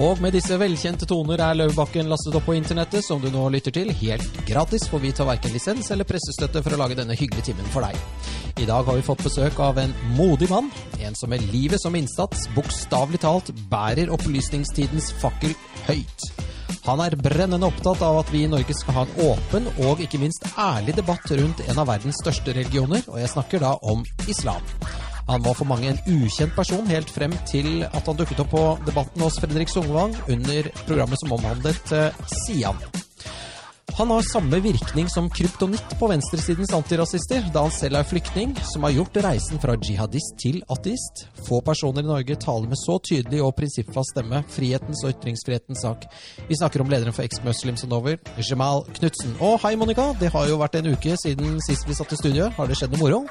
Og med disse velkjente toner er Løvebakken lastet opp på internettet, som du nå lytter til, helt gratis, for vi tar verken lisens eller pressestøtte for å lage denne hyggelige timen for deg. I dag har vi fått besøk av en modig mann, en som med livet som innsats bokstavelig talt bærer opplysningstidens fakkel høyt. Han er brennende opptatt av at vi i Norge skal ha en åpen og ikke minst ærlig debatt rundt en av verdens største religioner, og jeg snakker da om islam. Han var for mange en ukjent person helt frem til at han dukket opp på Debatten hos Fredrik Sungvang under programmet som omhandlet eh, Sian. Han har samme virkning som kryptonitt på venstresidens antirasister, da han selv er flyktning, som har gjort reisen fra jihadist til ateist. Få personer i Norge taler med så tydelig og prinsippfast stemme frihetens og ytringsfrihetens sak. Vi snakker om lederen for Ex-Muslims and Over, Jamal Knutsen. Og hei, Monica. Det har jo vært en uke siden sist vi satt i studio. Har det skjedd noe moro?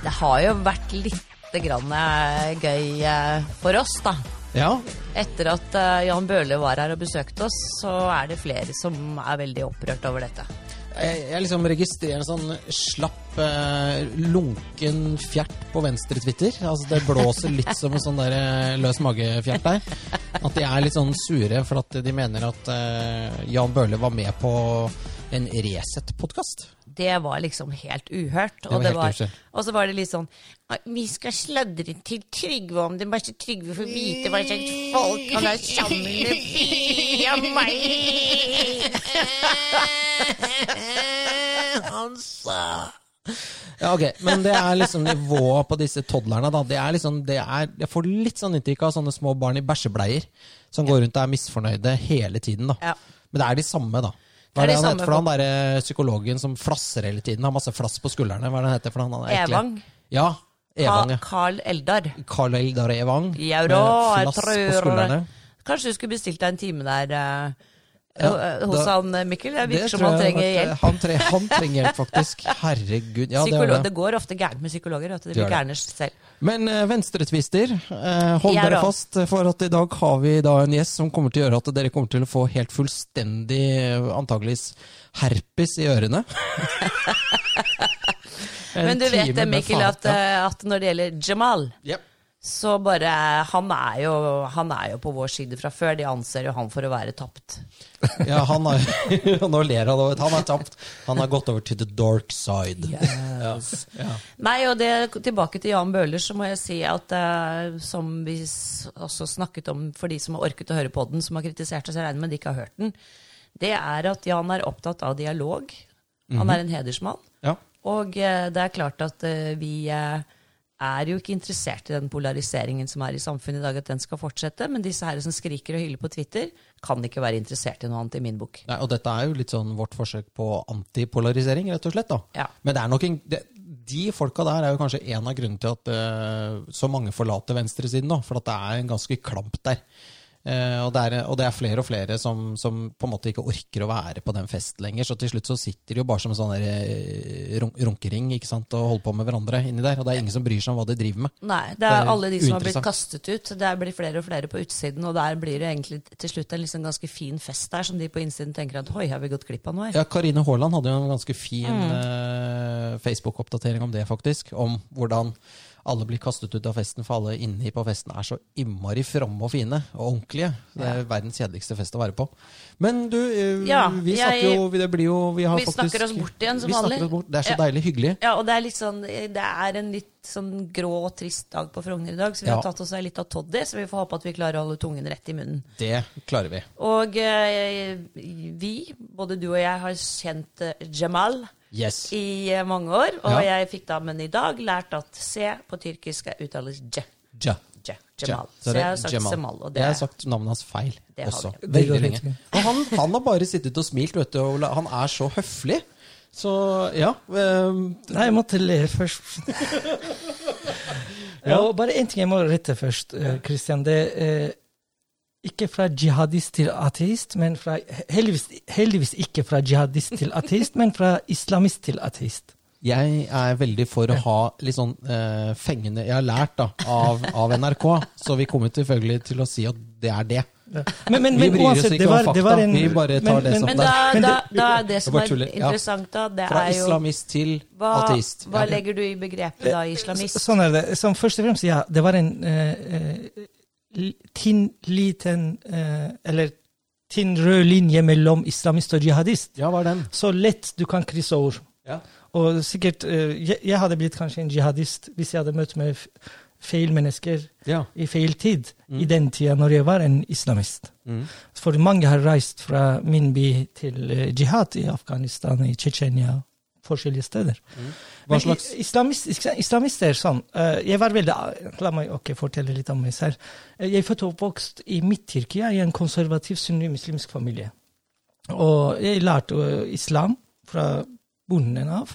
Det har jo vært litt grann eh, gøy eh, for oss, da. Ja. Etter at eh, Jan Bøhler var her og besøkte oss, så er det flere som er veldig opprørt over dette. Jeg, jeg liksom registrerer en sånn slapp, eh, lunken fjert på venstre Twitter. Altså Det blåser litt som en sånn der løs mage-fjert der. At de er litt sånn sure for at de mener at eh, Jan Bøhler var med på en Resett-podkast. Det var liksom helt uhørt. Og, det var, og så var det litt sånn Vi skal sladre til Trygve om det, bare så Trygve får vite hva slags folk han er sammen med. Fy meg! Han sa Ja, ok, Men det er liksom nivået på disse toddlerne. da. Det er liksom, det er, jeg får litt sånn inntrykk av sånne små barn i bæsjebleier som går rundt og er misfornøyde hele tiden. da. Ja. Men det er de samme, da. Hva er det, det de han heter for han derre psykologen som flasser hele tiden? Har masse flass på skuldrene. Hva er det han heter for han? han er? Evang. Ja, Evang. ja. Carl Eldar. Carl Eldar Evang. Ja med da, jeg flass på skuldrene. Kanskje du skulle bestilt deg en time der eh, Ja, eh, hos da- han eh, Mikkel? Det virker som han trenger hjelp. eh, Han, tre, han trenger hjelp, faktisk. Herregud. Ja, det det det. går ofte gærent med psykologer. At de Det blir gærne selv. Men uh, venstretvister, uh, hold dere fast, for at i dag har vi da en gjest som kommer til å gjøre at dere kommer til å få helt fullstendig, antageligvis, herpes i ørene. Men du vet Mikkel, at, at når det gjelder Jamal, ja. Så bare Han er jo, han er jo på vår side fra før. De anser jo han for å være tapt. ja, han har Nå ler han over Han er tapt. Han har gått over til the dark side. Ja. Ja. Nei, og det, tilbake til Jan Bøhler, så må jeg si at uh, som vi også snakket om for de som har orket å høre på den, som har kritisert oss, jeg regner med de ikke har hørt den, det er at Jan er opptatt av dialog. Han er en hedersmann. ja. Og uh, det er klart at uh, vi er jo ikke interessert i den polariseringen som er i samfunnet i dag, at den skal fortsette. Men disse her som skriker og hyler på Twitter, kan ikke være interessert i noe annet i min bok. Nei, og dette er jo litt sånn vårt forsøk på antipolarisering, rett og slett. da. Ja. Men det er nok en, det, de folka der er jo kanskje en av grunnene til at uh, så mange forlater venstresiden. da, For at det er en ganske klamp der. Eh, og, det er, og det er flere og flere som, som på en måte ikke orker å være på den festen lenger. Så til slutt så sitter de jo bare som en sånn eh, runk, runkering ikke sant, og holder på med hverandre inni der. Og det er ingen som bryr seg om hva de driver med. Nei, det Det er, er alle de som har blitt kastet ut. Det blir flere og flere på utsiden, og der blir det egentlig til slutt en liksom ganske fin fest der, som de på innsiden tenker at hoi, har vi gått glipp av noe? her?» Ja, Karine Haaland hadde jo en ganske fin Mm. eh, Facebook-oppdatering om det, faktisk. Om hvordan alle blir kastet ut av festen, for alle inni på festen er så innmari fromme og fine og ordentlige. Det er verdens kjedeligste fest å være på. Men du, eh, Ja, vi jeg- snakker jo Det blir jo Vi, har Vi faktisk, snakker oss bort igjen, som vanlig. Det er så Ja. deilig hyggelig. Ja, og det er sånn Det er en litt sånn grå og trist dag på Frogner i dag, så vi har tatt oss litt av toddy, så vi får håpe at vi klarer å holde tungen rett i munnen. Det klarer vi. Og eh, vi, både du og jeg, har kjent eh, Jamal Yes. i eh, mange år, og Ja. jeg fikk da, men i dag, lært at C på tyrkisk er uttales J. Ja. J. Jamal. Så Så jeg har sagt Jamal. Semal, og det Jeg har sagt navnet hans feil Det har også. går Veldig lenge. Og han, han har bare sittet og smilt, vet du. Og han er så høflig. Så ja. um, Nei, jeg måtte le først. Ja. Og bare én ting jeg må rette først, eh, Christian. Det er eh, ikke fra jihadist til ateist, men fra heldigvis, heldigvis ikke fra jihadist til ateist, men fra islamist til ateist. Jeg er veldig for å ha litt sånn eh, fengende Jeg har lært da, av, av NRK, så vi kommer selvfølgelig til å si at det er det. Ja. Men, men, Vi bryr oss ikke var, om fakta, en vi bare tar det som Men det er. Men da, da, da er det som er interessant, da, det Fra er jo islamist til Hva, ateist. hva Ja. legger du i begrepet da, islamist? Så- Sånn er det. Som først og fremst, ja, det var en eh, eh, tynn, liten eh, Eller tynn rød linje mellom islamist og jihadist. Ja, hva er den? Så lett du kan krysse over. Ja. Og sikkert eh, jeg, jeg hadde blitt kanskje en jihadist hvis jeg hadde møtt med feil mennesker Ja. i feil tid. Mm. I den tida når jeg var en islamist. Mm. For mange har reist fra min by til eh, jihad i Afghanistan, i Tsjetsjenia, forskjellige steder. Hva Men slags islamist, islamister er sånn eh, Jeg var veldig La meg okay, fortelle litt om meg selv. Eh, Jeg er født og oppvokst i Midt-Tyrkia, i en konservativ sunni-muslimsk familie. Og jeg lærte eh, islam fra bunnen av,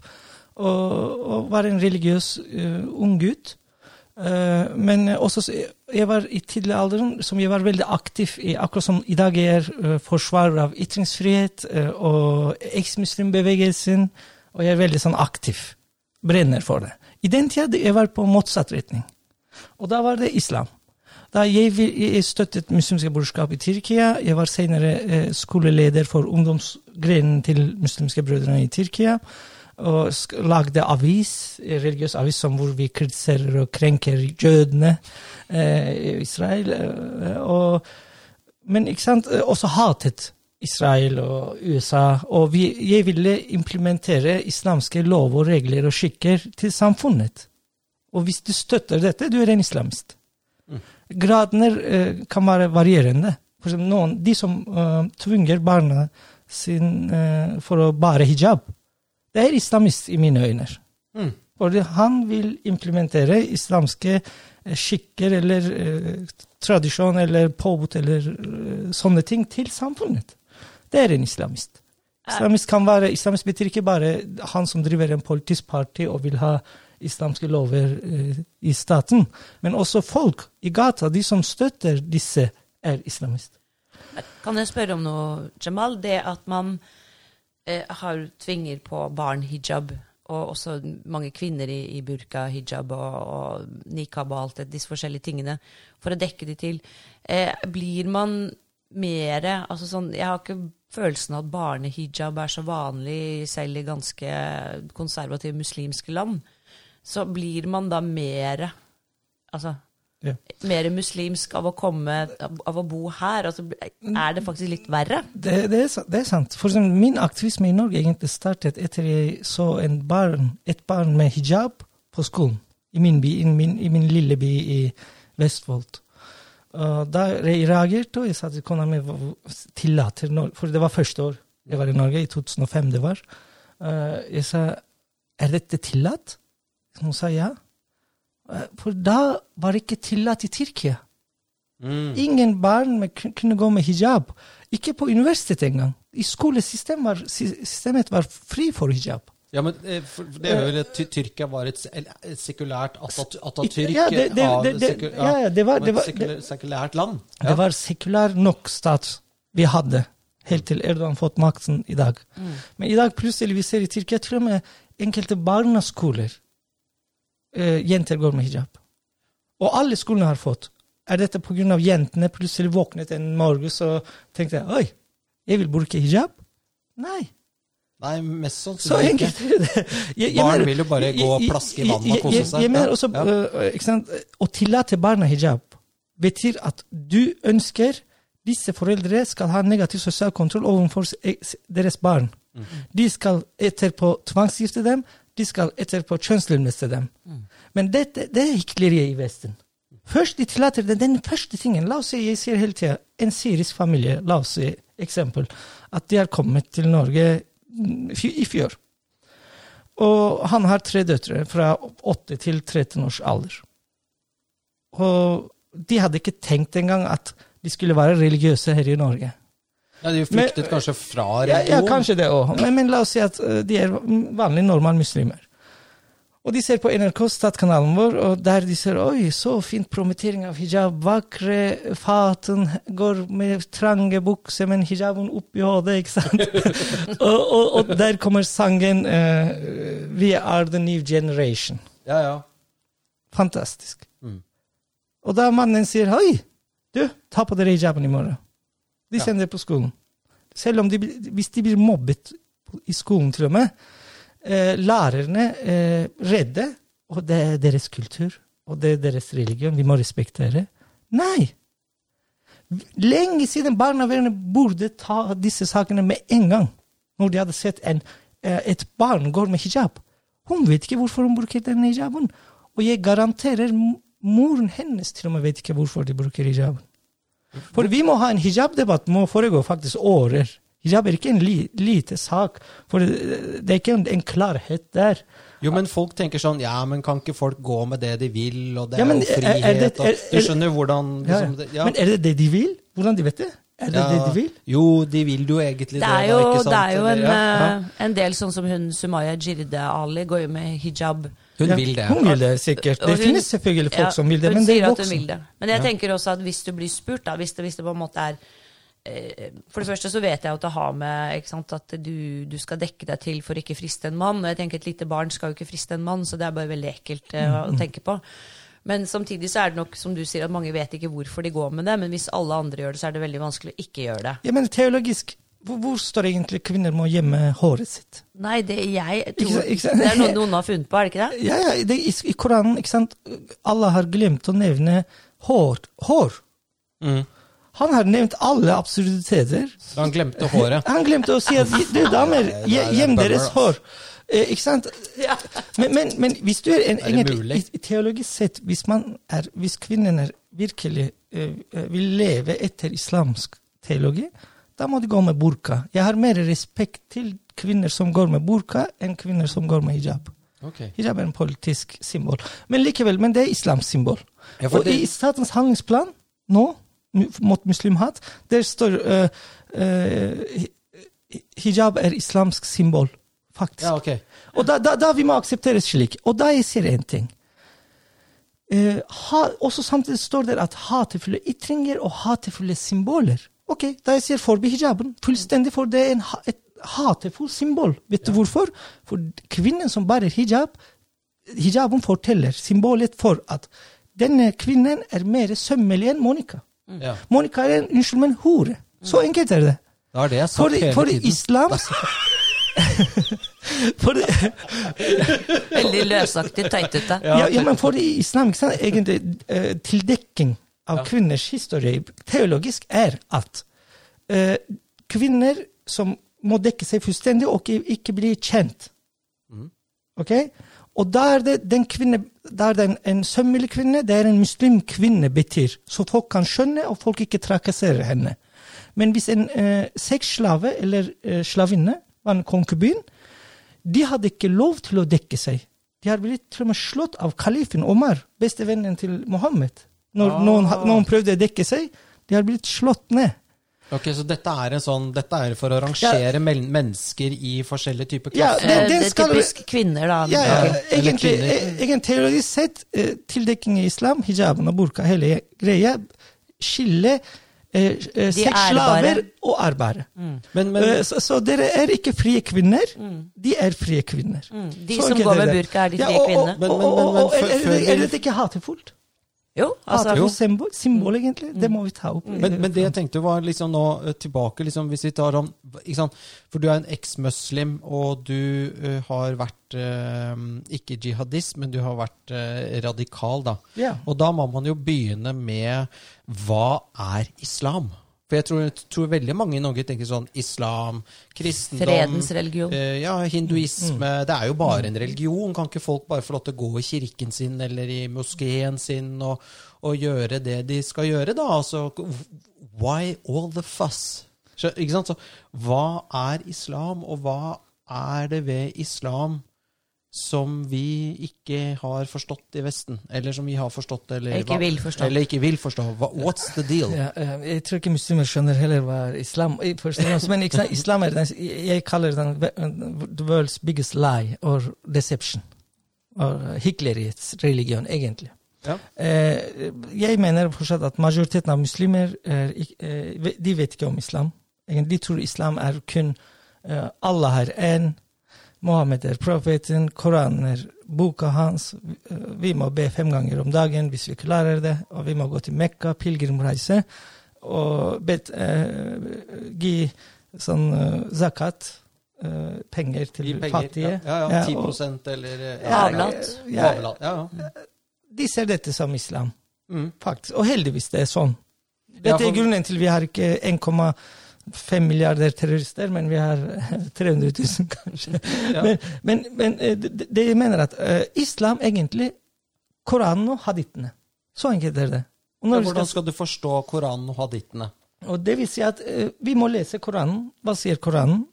og, og var en religiøs uh, ung gutt. Uh, men også jeg var i tidlig alder som jeg var veldig aktiv i, akkurat som i dag jeg er uh, forsvarer av ytringsfrihet og eksmuslimbevegelsen, og jeg er veldig sånn aktiv. Brenner for det. I den tida jeg var på motsatt retning. Og da var det islam. Da jeg, jeg støttet muslimske brorskap i Tyrkia. Jeg var senere eh, skoleleder for ungdomsgrenen til muslimske brødrene i Tyrkia. Og lagde avis, religiøs avis hvor vi kritiserer og krenker jødene eh, i Israel. Eh, og, men ikke sant, eh, også hatet Israel og USA. Og vi, jeg ville implementere islamske lover, regler og skikker til samfunnet. Og hvis du støtter dette, du er en islamist. Gradene eh, kan være varierende. For eksempel noen, de som uh, tvinger barna sin uh, for å bære hijab, det er islamist i mine øyne. Mm. For han vil implementere islamske eh, skikker eller eh, tradisjon eller påbud eller sånne ting til samfunnet. Det er en islamist. Islamist være, islamist betyr ikke bare han som driver en politisk parti og vil ha islamske lover eh, i staten, men også folk i gata, de som støtter disse, er islamist. Kan jeg spørre om noe, Jamal? Det at man eh, har tvinger på barn hijab, og også mange kvinner i, i burka, hijab og, og nikab og alt det, disse forskjellige tingene, for å dekke de til. Eh, blir man mere altså sånn, Jeg har ikke følelsen av at barnehijab er så vanlig selv i ganske konservative muslimske land. Så blir man da mer Altså Ja. mer muslimsk av å komme Av å bo her? Altså, er det faktisk litt verre? Det, det, er, det er sant. For eksempel, min aktivisme i Norge egentlig startet etter jeg så en barn, et barn med hijab på skolen. I min, by, i min, i min lille by i Vestfold. Og da reagerte, og jeg sa til kona mi tillater For det var første år jeg var i Norge, i 2005 det var. Eh, jeg sa er dette tillatt? Hun sa ja. Eh, For da var det ikke tillatt i Tyrkia. Mm. Ingen barn med, kunne gå med hijab. Ikke på universitetet engang. I skolesystemet var, systemet var fri for hijab. Ja, men eh, det er vel at Ty- Tyrkia var et sekulært Atat- Atatürk Ja, det- det- det- det- seku- ja, ja, det var- et det var- sekulært, sekulært land. Det var sekulær nok stat vi hadde, helt til Erdogan fått makten i dag. Men i dag plutselig vi ser i Tyrkia til og med enkelte barneskoler eh, jenter går med hijab. Og alle skolene har fått. Er dette pga. jentene plutselig våknet en morgen og tenkte oi, jeg vil bruke hijab? Nei. Nei, mest Så sannsynlig ikke. Jeg- jeg Barn vil jo bare gå og plaske i vannet og kose seg. Jeg mener også, ja. uh? Å tillate barna hijab betyr at du ønsker disse foreldre skal ha negativ sosial kontroll overfor deres barn. Mm. De skal etterpå tvangsgifte dem, de skal etterpå kjønnslemleste dem. Men dette, det er hykleriet i Vesten. Først de tillater det, den første tingen La oss si, jeg sier hele tida, en syrisk familie, la oss si eksempel, at de har kommet til Norge mm, i fjor. Og han har tre døtre fra 8 til 13 års alder. Og de hadde ikke tenkt engang at de skulle være religiøse her i Norge. Ja, de flyktet kanskje fra Ja, religion. ja kanskje det òg. Men, men la oss si at eh, de er vanlige, normale muslimer. Og de ser på NRK, Statkanalen vår, og der de ser oi, så fint promotering av hijab. Vakre faten går med trange bukser, men hijaben opp i hodet, ikke sant? og, og, og der kommer sangen uh, We are the new generation. Ja, ja. Fantastisk. Mm. Og da mannen sier oi, du, ta på dere hijaben i morgen. De sender det på skolen. Selv om de, hvis de blir mobbet i skolen til og med, lærerne eh, redde, og det er deres kultur, og det er deres religion, vi må respektere. Nei, Lenge siden barnevernet burde ta disse sakene med en gang. Når de hadde sett en, eh, et barn går med hijab. Hun vet ikke hvorfor hun bruker den hijaben. Og jeg garanterer moren hennes til og med vet ikke hvorfor de bruker hijaben. For vi må ha en hijabdebatt må foregå faktisk årer. Hijab er ikke en li, lite sak, for det, er ikke en, en klarhet der. Jo, men folk tenker sånn Ja, men kan ikke folk gå med det de vil, og det Ja, er jo er- frihet, er det- og er- Du er- skjønner hvordan liksom, ja, ja. Men er det det de vil? Hvordan de vet det? Er det det de vil? Jo, de vil jo egentlig det. Det er da, jo, ikke sant? det er jo en, ja, eh, en del sånn som hun Sumaya Jirde Ali går jo med hijab. Hun Ja, vil det. Hun vil det sikkert. Det hun- finnes selvfølgelig folk Ja, som vil det, men det sier er at hun vil voksne. det. Men jeg tenker også at hvis du blir spurt, da, hvis det, hvis det på en måte er For det første så vet jeg at det har med ikke sant, at du, du skal dekke deg til for å ikke friste en mann. Og jeg tenker et lite barn skal jo ikke friste en mann, så det er bare veldig ekkelt eh, Mm, å tenke på. Men samtidig så er det nok, som du sier, at mange vet ikke hvorfor de går med det. Men hvis alle andre gjør det, så er det veldig vanskelig å ikke gjøre det. Ja, men teologisk, hvor, hvor står egentlig kvinner må gjemme håret sitt? Nei, det jeg Ikke tror sant- ikke sant? Det er noe noen har funnet på, er det ikke det? Ja, ja, det, i, I Koranen, ikke sant, alle har glemt å nevne hår. hår. Mm. Han har nevnt alle absurditeter. Så han glemte håret. Han glemte å si at du damer, er gjem deres hår. Eh, ikke sant? Men, men, men hvis du er en, Er egentlig, teologisk sett, hvis, man er, hvis kvinnene virkelig eh, eh, vil leve etter islamsk teologi, da må de gå med burka. Jeg har mer respekt til kvinner som går med burka, enn kvinner som går med hijab. Okay. Hijab er en politisk symbol. Men likevel, men det er islamsk symbol. Ja, og det- i statens handlingsplan nå, mot muslimhat, der står uh, uh, hijab er islamsk symbol, faktisk. Ja, ok. Og da, da, da vi må akseptere slik. Og da jeg sier en ting. Uh, ha, også samtidig står det at hatefulle ytringer og hatefulle symboler. Ok, da jeg sier forbi hijaben, fullstendig, for det er en, et hatefull symbol. Vet du hvorfor? For kvinnen som bærer hijab, hijaben forteller symbolet for at denne kvinnen er mer sømmelig enn Monica. Ja. Monica er en unnskyld, men hore. Så enkelt er det. Det er det jeg For, sagt hele for tiden. islam for, Veldig løsaktig, tøytete. ja, ja, men for i islam ikke sant, egentlig eh, tildekking av Ja. kvinners historie teologisk er at uh, kvinner som må dekke seg fullstendig og ikke, ikke bli kjent. Mm. Ok? Og da er det den kvinne, da er det en, en sømmelig kvinne, det er en muslimkvinne betyr. Så folk kan skjønne, og folk ikke trakasserer henne. Men hvis en eh, sexslave eller eh, slavinne var en konkubin, de hadde ikke lov til å dekke seg. De har blitt til og med slått av kalifen Omar, bestevennen til Mohammed. Når Ah. noen, noen prøvde å dekke seg, de har blitt slått ned. Ok, Så dette er, en sånn, dette er for å rangere mel- mennesker i forskjellige typer Ja, klasser? det- Eh, det det er skal- typisk kvinner, da. Ja, ja, egentlig, eh, egentlig sett, eh, tildekking i islam, hijaben og burka, hele greia, skiller eh, eh, og arbeidere. Men, men Eh, så, så dere er ikke frie kvinner, de er frie kvinner. Mm. De Så som går er med burka, er de frie ja, og- kvinnene. Og, og- og, og, og- og, og- og, er- er- vi- Er dette ikke hatefullt? Jo, altså Hatefullt symbol, symbol egentlig. Det må vi ta opp. Men, men det jeg tenkte var liksom nå eh, tilbake, liksom, hvis vi tar om ikke sant? For du er en eks-muslim, og du uh, har vært uh, ikke jihadist, men du har vært uh, radikal, da. Yeah. Og da må man jo begynne med hva er islam? For jeg tror, tror veldig mange i Norge tenker sånn islam, kristendom Fredens religion. Eh, ja, hinduisme. Det er jo bare en religion. Kan ikke folk bare få lov til å gå i kirken sin eller i moskeen sin og, og gjøre det de skal gjøre, da? Altså, why all the fuss? Så, ikke sant? Så, hva er islam, og hva er det ved islam som vi ikke har forstått i Vesten? Eller som vi har forstått, eller, Ikke vil forstå. Eller ikke vil forstå. Hva, what's the deal? Ja, eh, jeg tror ikke muslimer skjønner heller hva islam i. Men islam er den, jeg kaller den the world's biggest lie or deception. Og hykleriets religion, egentlig. Ja. Eh, jeg mener fortsatt at majoriteten av muslimer er, eh, de vet ikke om islam. De tror islam er kun eh, Allah er én, Mohammed er profeten, Koranen er boka hans. Eh, Vi må be fem ganger om dagen hvis vi klarer det, og vi må gå til Mekka, pilegrimreise, og bet, eh, gi sånn eh, zakat, eh, penger til penger. fattige. Ja, ja, Ja, 10 og- eller eh, Ja, Avlat. ja. Ja, ja. de ser dette som islam, Mm. faktisk. Og heldigvis det er sånn. Dette for- er grunnen til vi har ikke 1,5 milliarder terrorister, men vi har 300 000, kanskje. Ja. Men, men, men eh, det, det jeg mener at uh, islam egentlig Koranen og hadithene. Så enkelt er det. Hvordan skal, skal du forstå Koranen og hadithene? og det vil si at uh, vi må lese Koranen. Hva sier Koranen?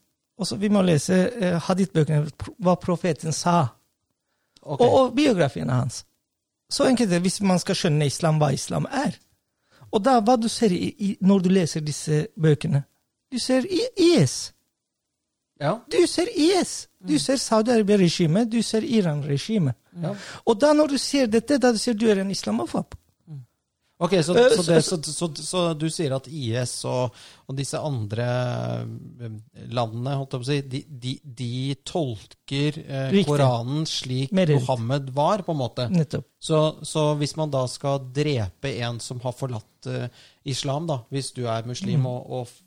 Og så vi må lese uh, hadithbøkene, hva profeten sa. Okay. Og, og biografiene hans. Så enkelt er det hvis man skal skjønne islam, hva islam er. Og da, hva du ser i, i, når du leser disse bøkene? Du ser IS. Ja. Du ser IS. Du ser Saudi-Arabia-regimet. Du ser Iran-regimet. Ja. Og da når du ser dette, da du ser du er en islamofob. Ok, så, Eh, så, så- det, så, så, du sier at IS og, og disse andre eh, landene, si, de, de, de tolker eh, Koranen slik Mohammed var, på en måte. Nettopp. Så, så hvis man da skal drepe en som har forlatt eh, islam, da, hvis du er muslim og, og f-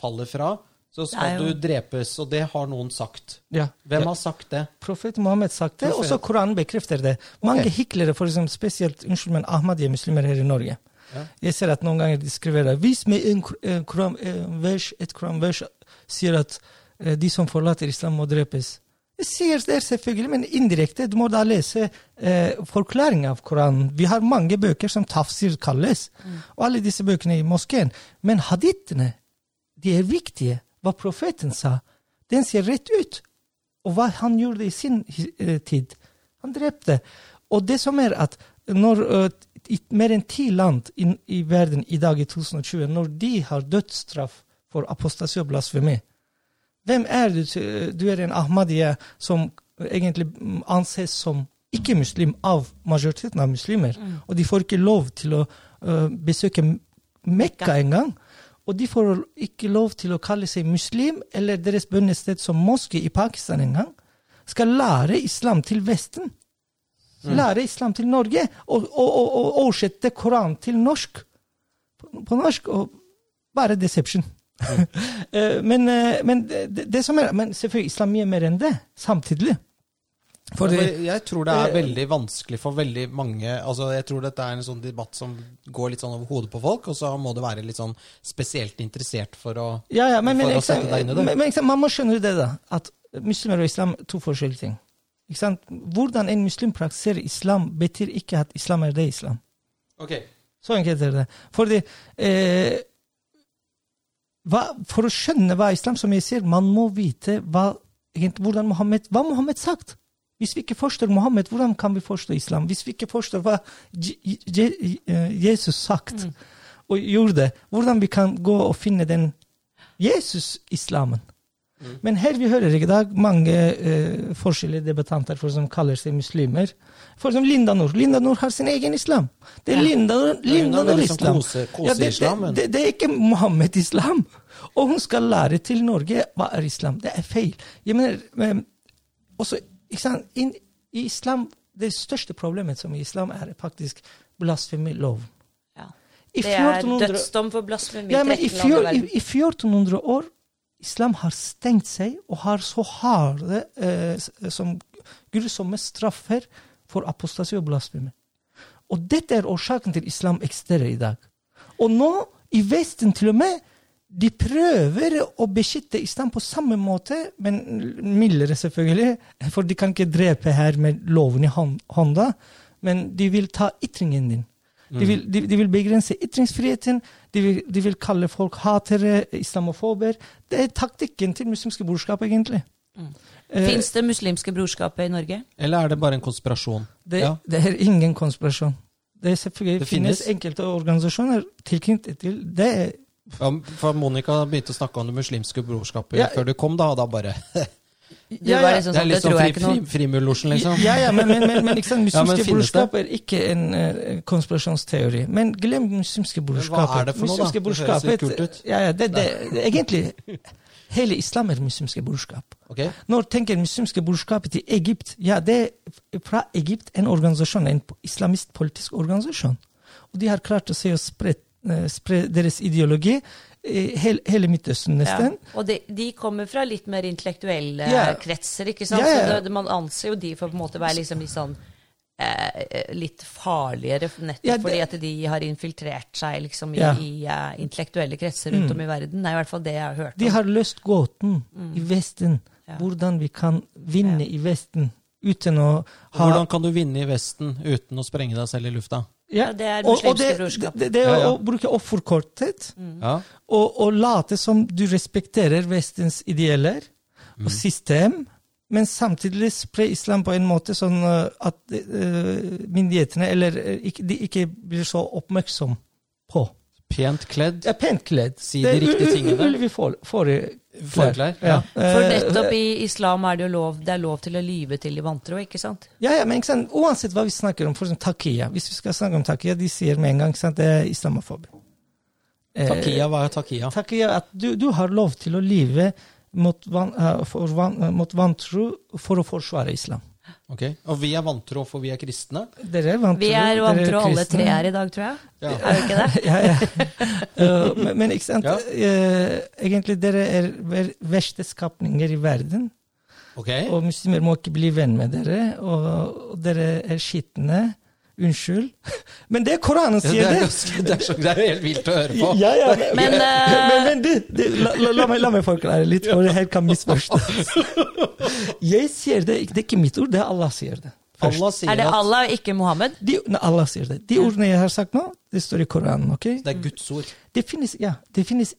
faller fra, så skal jo- du drepes. Og det har noen sagt. Ja. Hvem ja. har sagt det? Profet Mohammed sagt det, og så Koranen bekrefter det. Mange okay. hiklere, for eksempel, spesielt unnskyld, men Ahmadiyya-muslimer her i Norge. Ja. Jeg ser at noen ganger de skriver at hvis med en kram, en vers, et koranvers sier at eh, de som forlater islam, må drepes. Jeg sier det selvfølgelig, men indirekte. Du må da lese eh, forklaring av Koranen. Vi har mange bøker som tafsir kalles, og alle disse bøkene i moskeen. Men hadithene, de er viktige. Hva profeten sa, den ser rett ut. Og hva han gjorde i sin eh, tid. Han drepte. Og det som er at når eh, i mer enn ti land i, i verden i dag i 2020, når de har dødsstraff for apostasi og blasfemi Hvem er du? Du er en ahmadiyya som egentlig mm, anses som ikke-muslim av majoriteten av muslimer. Og de får ikke lov til å uh, besøke Mekka engang. Og de får ikke lov til å kalle seg muslim eller deres bønnested som moské i Pakistan engang. Skal lære islam til Vesten. Lære islam til Norge. Og, og, og, og oversette Koran til norsk. På, på norsk. Og bare deception. Eh, men, eh, men det, det som er Men selvfølgelig, islam er mer enn det, samtidig. For Ja, det, for jeg tror det er eh, veldig vanskelig for veldig mange altså Jeg tror dette er en sånn debatt som går litt sånn over hodet på folk, og så må du være litt sånn spesielt interessert for å Ja, ja, men, men, å sette deg inn i det. men, men man må skjønne det, da. At muslimer og islam er to forskjellige ting. Ikke sant? Hvordan en muslim praktiserer islam, betyr ikke at islam er det islam. Ok. Så enkelt er det. Fordi eh, hva, For å skjønne hva islam, som jeg sier, man må vite hva, hvordan Mohammed, hva Mohammed sagt. Hvis vi ikke forstår Mohammed, hvordan kan vi forstå islam? Hvis vi ikke forstår hva eh, Jesus sagt og gjorde, hvordan vi kan gå og finne den Jesus-islamen? Men her vi hører i dag mange uh, forskjellige debattanter for som kaller seg muslimer. For som Linda Nord. Linda Nord har sin egen islam. Det er Linda, Linda Nord-islam. Ja, det, det, det, det er ikke Mohammed-islam. Og hun skal lære til Norge hva er islam. Det er feil. Jeg mener, men, også? In, I islam, det største problemet som i islam er faktisk blasfemilov. Ja. Det er 1400 dødsdom for blasfemi. ja, men i, 13 i fjor, i, I 1400 år Islam har stengt seg og har så harde eh, som grusomme straffer for apostasi og blasfemi. Og dette er årsaken til islam eksisterer i dag. Og nå, i Vesten til og med, de prøver å beskytte islam på samme måte, men mildere selvfølgelig, for de kan ikke drepe her med loven i hånda, men de vil ta ytringen din. De vil, de, de vil begrense ytringsfriheten, de vil, de vil kalle folk hatere, islamofober. Det er taktikken til muslimske brorskap, egentlig. Mm. Fins det muslimske brorskapet i Norge? Eller er det bare en konspirasjon? det, Ja. det er ingen konspirasjon. Det er Det finnes finnes. enkelte organisasjoner tilknyttet til det. Ja, for Monica begynte å snakke om det muslimske brorskapet Ja. før du kom, da, og da bare Du Ja, ja. liksom Det er sånn, litt sånn fri, fri, frimurlosjen, liksom. Ja, ja, men, men, men, men liksom, muslimske Ja, brorskap er ikke en uh, konspirasjonsteori. Men glem muslimske brorskapet. hva er det for noe, da? Det høres litt kult ut. Ja, ja, det, det, det, egentlig Hele islam er muslimske brorskap. Okay. Når tenker muslimske brorskapet til Egypt, ja, det er fra Egypt en organisasjon, en islamist politisk organisasjon. Og de har klart å se og spre, eh, spre deres ideologi hele, hele Midtøsten, ja. nesten. Og de, de kommer fra litt mer intellektuelle Ja. kretser, ikke sant? Ja, ja. Så det, man anser jo de for på en måte å være liksom litt sånn eh, litt farligere, nettopp Ja, det- fordi at de har infiltrert seg liksom, i, Ja. i uh, intellektuelle kretser rundt om i verden. Det er i hvert fall det jeg har hørt De om. har løst gåten i Vesten. Ja. Hvordan vi kan vinne i Vesten uten å ha Hvordan kan du vinne i Vesten uten å sprenge deg selv i lufta? Ja, det er og, og det, brorskap. det, det er Ja, ja. å bruke offerkortet Ja. og, og late som du respekterer Vestens ideeller Mm. og system, men samtidig spre islam på en måte sånn uh, at uh, myndighetene eller ikke, de ikke blir så oppmerksom på. Pent kledd. Ja, pent kledd. Si de riktige tingene. Ulvi forklær. Forklær. Ja. For Eh, nettopp i islam er det jo lov, det er lov til å lyve til de vantro, ikke sant? Ja, ja, men ikke sant? Uansett hva vi snakker om, for eksempel takia. Hvis vi skal snakke om takia, de sier med en gang ikke sant? det er islamofobi. Eh, Takia, hva er takia? takia at du, du har lov til å lyve mot, van, eh, for, van, mot vantro for å forsvare islam. Ok. Og vi er vantro, for vi er kristne? Dere er vantro. Vi er vantro alle tre er i dag, tror jeg. Ja. Er vi ikke det? ja, ja. Eh, men, men ikke sant? Ja. Eh, egentlig dere er ver- verste skapninger i verden. Okay. Og muslimer må ikke bli venn med dere. Og, og dere er skitne. Unnskyld. Men det er Koranen Ja, det, sier er det! ganske, det, er så, det er jo helt vilt å høre på. Ja, ja, men, Men, men, eh, men, men det, det, la, la, la, meg, la meg forklare litt, for det her kan misforstås. Jeg sier det, det er ikke mitt ord, det er Allah sier det. Allah sier Er det Allah Allah, ikke Mohammed? De, nei, Allah sier det. De ordene jeg har sagt nå, det står i Koranen. ok? det er Guds ord. Det finnes, ja, det finnes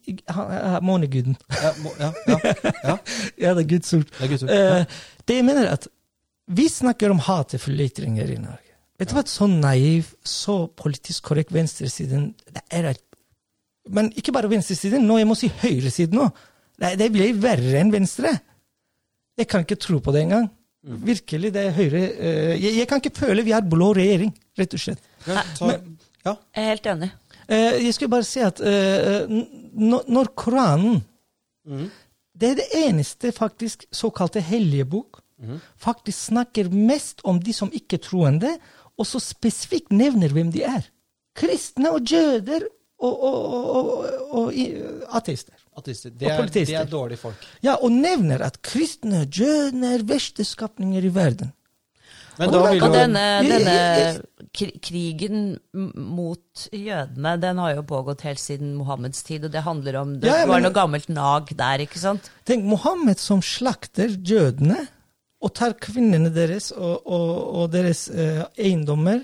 måneguden. Ja, må, ja, ja, ja, Ja, det er Guds ord. det er Guds ord. Eh, det jeg mener er at vi snakker om hatefulle ytringer i Norge. Vet du hva, så naiv, så politisk korrekt venstresiden det er et- Men ikke bare venstresiden, nå jeg må si høyresiden òg. Det, det blir verre enn venstre. Jeg kan ikke tro på det engang. Virkelig, det er høyre uh, jeg, jeg kan ikke føle vi har blå regjering, rett og slett. Ja, ta, ja. Jeg er helt enig. Uh, jeg skulle bare si at uh, når- Koranen mm. Det er det eneste faktisk såkalte hellige bok faktisk snakker mest om de som ikke-troende, og så spesifikt nevner hvem de er. Kristne og jøder og, og, og, og, og ateister. Ateister. Det Og er, politister. det er dårlige folk. Ja, og nevner at kristne og jøder er verste skapninger i verden. Men Og da vil Og jo denne, denne krigen mot jødene, den har jo pågått helt siden Mohammeds tid, og det handler om Det Ja, ja, var noe gammelt nag der, ikke sant? Tenk Mohammed som slakter jødene og tar kvinnene deres og, og, og deres eh, eiendommer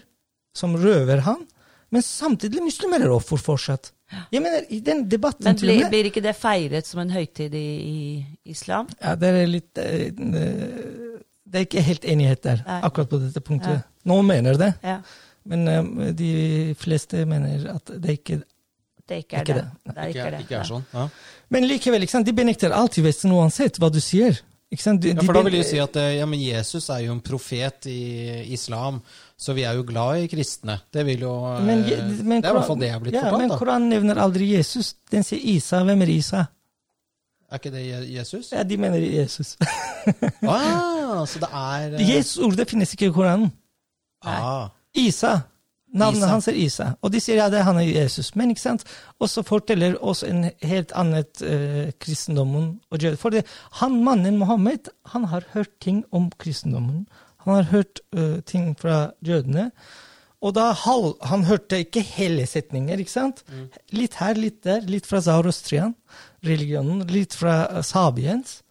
som røver han, men samtidig muslimer er offer fortsatt. Jeg mener, i den debatten Men til og blir, med blir ikke det feiret som en høytid i, i islam? Ja, det er litt eh, Det er ikke helt enighet der, Nei. akkurat på dette punktet. Ja. Noen mener det, Ja, men eh, de fleste mener at det ikke det ikke er Ikke det. det. Det er ikke, det. ikke er sånn. Ja. Men likevel, ikke sant? de benekter alltid Vesten uansett hva du sier. De, Ja, for da vil de si at eh, ja, men Jesus er jo en profet i islam, så vi er jo glad i kristne. Det vil jo eh, men, men Det er i hvert fall det jeg har blitt ja, Men fortalt. da. Koranen nevner aldri Jesus. Den sier Isa. Hvem er Isa? Er ikke det Jesus? Ja, de mener Jesus. Ah, så det er eh, Jesus-ordet finnes ikke i Koranen. ah, Isa. Navnet hans er Isa. Og de sier ja, det er han er Jesus. Men ikke sant? Og så forteller oss en helt annet uh, kristendommen. og jøde. For det, han mannen Mohammed han har hørt ting om kristendommen. Han har hørt uh, ting fra jødene. Og da halv, Han hørte ikke hele setninger. ikke sant? Litt her, litt der. Litt fra Zaurostrian, religionen. Litt fra uh, Sabiens.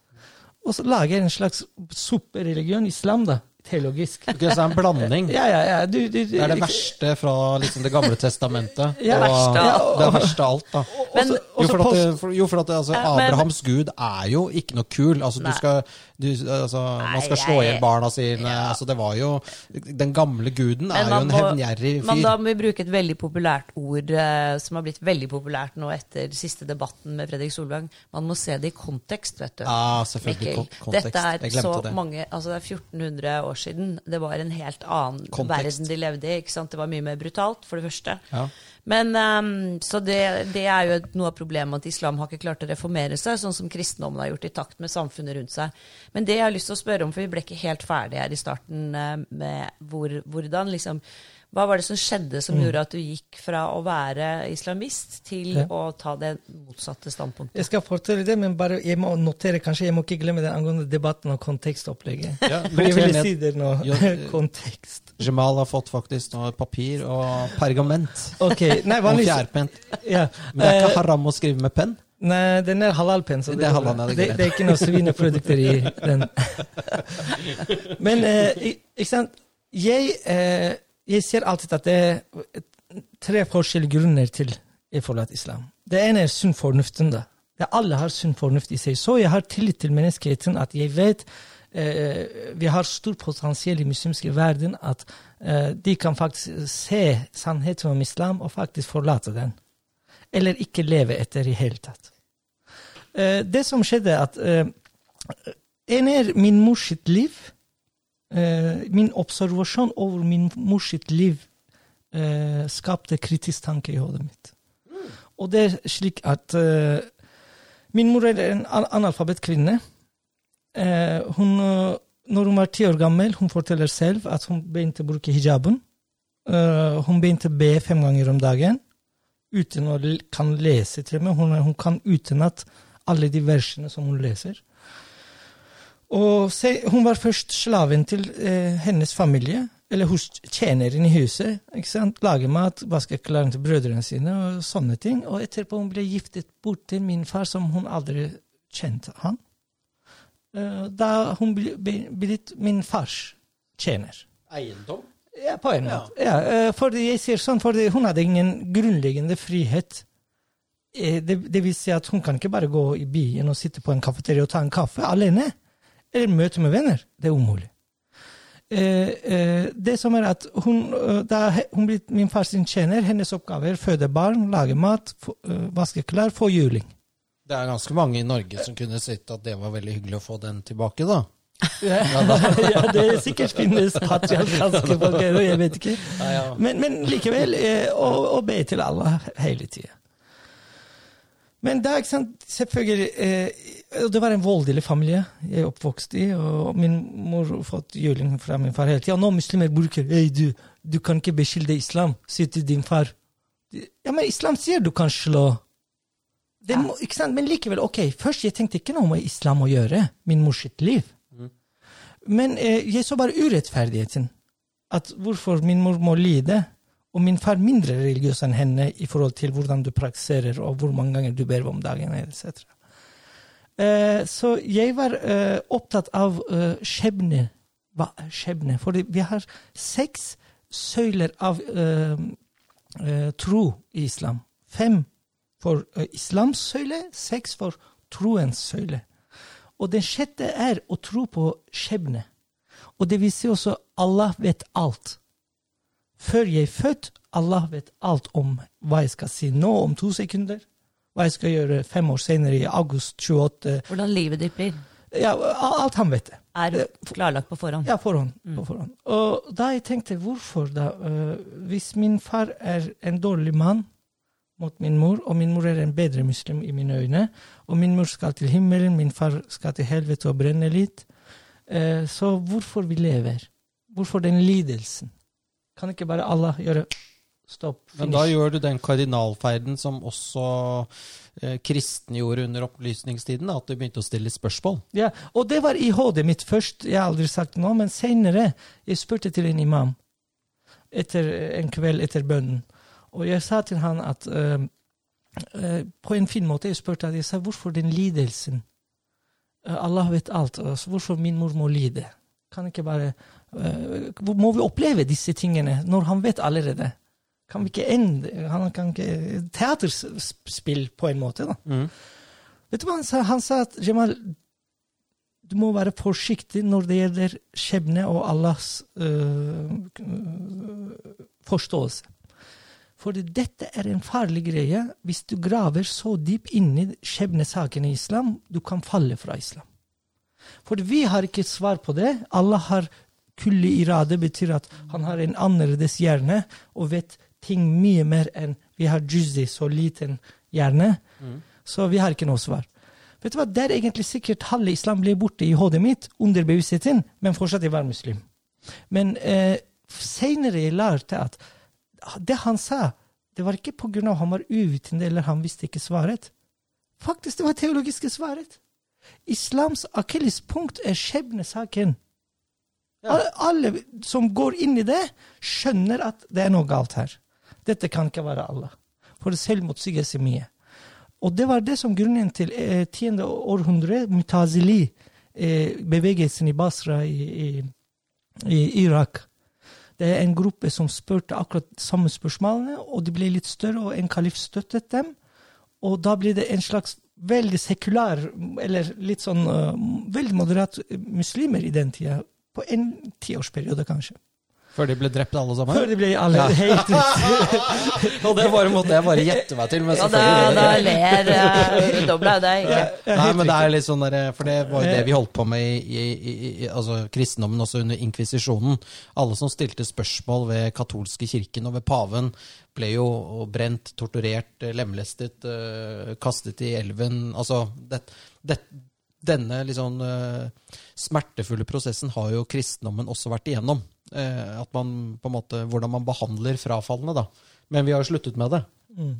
Og så lager en slags superreligion, islam, da. Teologisk. ok, Så det er en blanding. Ja, ja, ja. Du, du, Det er det verste fra liksom, Det gamle testamentet. Ja, og, verste det er verste av alt, da. Men- Også- Jo, for at, jo, for at altså, Abrahams men- gud er jo ikke noe kul. Altså, du skal, du, altså, man skal slå i hjel barna sine. Altså, det var jo Den gamle guden er jo en må- hevngjerrig Men da må vi bruke et veldig populært ord eh, som har blitt veldig populært nå etter siste debatten med Fredrik Solvang. Man må se det i kontekst, vet du. Ja, selvfølgelig. Mikkel, kontekst. Dette er Jeg så det. mange Altså det er 1400 år siden. Det var en helt annen Kontekst. verden de levde i. ikke sant? Det var mye mer brutalt, for det første. Ja. Men um, Så det, det er jo noe av problemet at islam har ikke klart å reformere seg, sånn som kristendommen har gjort i takt med samfunnet rundt seg. Men det jeg har lyst til å spørre om, for vi ble ikke helt ferdige her i starten eh, med hvor, hvordan liksom Hva var det som skjedde som gjorde at du gikk fra å være islamist til Ja. å ta det motsatte standpunktet? Jeg skal fortelle det, men bare jeg må notere, kanskje jeg må ikke glemme det angående debatten og kontekstopplegget. Ja, jeg ville si det nå. Eh, Kontekst. Jamal har fått faktisk noe papir og pergament. Okay. nei, Og fjærpent. ja. Men det er ikke Eh, haram å skrive med penn. Nei, den er halalpenn. så Det er halal, det er det, det er ikke noe svineprodukter i den. Men eh, ikke sant jeg, eh, jeg ser alltid at det er tre forskjellige grunner til jeg forlater islam. Det ene er sunn fornuften. alle har sunn fornuft i seg. Så jeg har tillit til menneskeheten at jeg vet eh, vi har stort potensial i muslimske verden at eh, de kan faktisk se sannheten om islam og faktisk forlate den eller ikke leve etter i hele tatt. Eh, det som skjedde, at eh, en er min mors liv. Eh, min observasjon over min mors liv eh, skapte kritisk tanke i hodet mitt. Og det er slik at eh, min mor er en analfabet kvinne. Eh, hun, når hun var ti år gammel, hun forteller selv at hun begynte å bruke hijaben. Eh, hun begynte å be fem ganger om dagen uten å kan lese til og med. Hun, hun kan utenat alle de versene som hun leser. Og se, hun var først slaven til eh, hennes familie, eller hos tjeneren i huset. ikke sant? Lage mat, vaske klærne til brødrene sine og sånne ting. Og etterpå hun ble giftet bort til min far, som hun aldri kjente han. Eh, da hun ble, blitt min fars tjener. Eiendom? Ja, på en måte. Ja, eh, fordi jeg sier sånn, fordi hun hadde ingen grunnleggende frihet. Eh, Det, det vil si at hun kan ikke bare gå i byen og sitte på en kafeteria og ta en kaffe alene. Eller møte med venner. Det er umulig. Eh, eh, det som er at hun, eh, Da hun blir min fars tjener, hennes oppgave er føde barn, lage mat, eh, vaske klær, få juling. Det er ganske mange i Norge som kunne sett at det var veldig hyggelig å få den tilbake, da. ja, det er sikkert finnes patriarkalske folk her, jeg vet ikke. Men, men likevel, eh, å, å be til Allah hele tida. Men er ikke sant, selvfølgelig eh, Det var en voldelig familie jeg er oppvokst i. og Min mor fått juling fra min far hele tida. Nå muslimer bruker Hei, du, du kan ikke beskylde islam. Si til din far. Ja, men islam sier du kan slå. Det må? Men likevel, ok, først jeg tenkte ikke noe med islam å gjøre. Min mors sitt liv. Men eh, jeg så bare urettferdigheten. At hvorfor min mor må lide, og min far mindre religiøs enn henne i forhold til hvordan du praktiserer, og hvor mange ganger du ber om dagen, etc. Eh, så jeg var eh, opptatt av eh, skjebne. Hva skjebne? For vi har seks søyler av tro i islam. Fem for islams søyle, seks for troens søyle. Og den sjette er å tro på skjebne. Og det vil si også Allah vet alt. Før jeg er født, Allah vet alt om hva jeg skal si nå om to sekunder. Hva jeg skal gjøre fem år senere, i august 28. Hvordan livet ditt blir, Ja, alt han vet er klarlagt på forhånd. Ja, forhånd. På forhånd. Og da jeg tenkte, hvorfor da? Øh, hvis min far er en dårlig mann mot min mor, og min mor er en bedre muslim i mine øyne, og min mor skal til himmelen, min far skal til helvete og brenne litt, øh, så hvorfor vi lever? Hvorfor den lidelsen? Kan ikke bare Allah gjøre stopp, Men da gjør du den kardinalferden som også eh, kristne gjorde under opplysningstiden, at du begynte å stille spørsmål. Ja, og det var i hodet mitt først. Jeg har aldri sagt noe, men senere jeg spurte til en imam etter en kveld etter bønnen. Og jeg sa til han at eh, eh, På en fin måte jeg spurte at jeg sa hvorfor den lidelsen? Eh, Allah vet alt. Altså, hvorfor min mor må lide? Kan ikke bare eh, Må vi oppleve disse tingene når han vet allerede? Kan vi ikke ende Han kan ikke Teaterspill, på en måte, da. Mm. Vet du hva han sa? Han sa at Jamal, du må være forsiktig når det gjelder skjebne og Allahs øh, øh, forståelse. For dette er en farlig greie. Hvis du graver så dypt inn i skjebnesakene i islam, du kan falle fra islam. For vi har ikke svar på det. Allah har kulli irade, betyr at han har en annerledes hjerne og vet ting mye mer enn vi har juicy, så liten hjerne. Så vi har ikke noe svar. Vet du hva, Det er egentlig sikkert halve islam ble borte i hodet mitt, under bevisstheten, men fortsatt jeg var muslim. Men eh, senere jeg lærte at det han sa, det var ikke av han var uvitende eller han visste ikke svaret. Faktisk, det var teologiske svaret. Islams akilleshunkt er skjebnesaken. Alle, alle som går inn i det, skjønner at det er noe galt her. Dette kan ikke være Allah. For selvmotsiger seg mye. Og det var det som grunnen til eh, tiende århundre, Mutazili, eh, i Basra i, i, i, Irak. Det er en gruppe som spurte akkurat samme spørsmålene, og de ble litt større, og en kalif støttet dem. Og da ble det en slags veldig sekulær, eller litt sånn uh, veldig moderat muslimer i den tida. På en tiårsperiode, kanskje. Før de ble drept alle sammen? Før de ble alle ja. helt Og det bare måtte jeg bare gjette meg til. Men ja, da, da ler uh, dobla deg. Nei, men det er litt sånn der, For det var jo det vi holdt på med i, i, i, i altså kristendommen også under inkvisisjonen. Alle som stilte spørsmål ved katolske kirken og ved paven, ble jo brent, torturert, lemlestet, uh, kastet i elven. Altså, det, det, denne liksom, uh, smertefulle prosessen har jo kristendommen også vært igjennom. Eh, at man på en måte, Hvordan man behandler frafallene, da. Men vi har jo sluttet med det. Mm.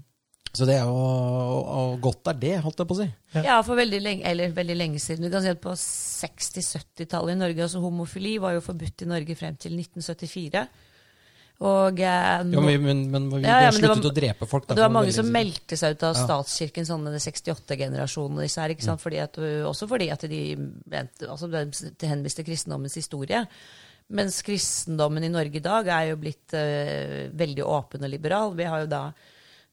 Så det er jo og godt er det, holdt jeg på å si. Ja, ja for veldig lenge, eller veldig lenge siden. Vi kan si at På 60-70-tallet i Norge, altså homofili var jo forbudt i Norge frem til 1974. Og, eh, ja, men, men, vi ja, ja, men sluttet var, å drepe folk. Det var mange som meldte seg ut av statskirken, sånn 68-generasjonen. disse her, ikke sant? Mm. Fordi at, også fordi at de altså, henviste kristendommens historie. Mens kristendommen i Norge i dag er jo blitt uh, veldig åpen og liberal. Vi har jo da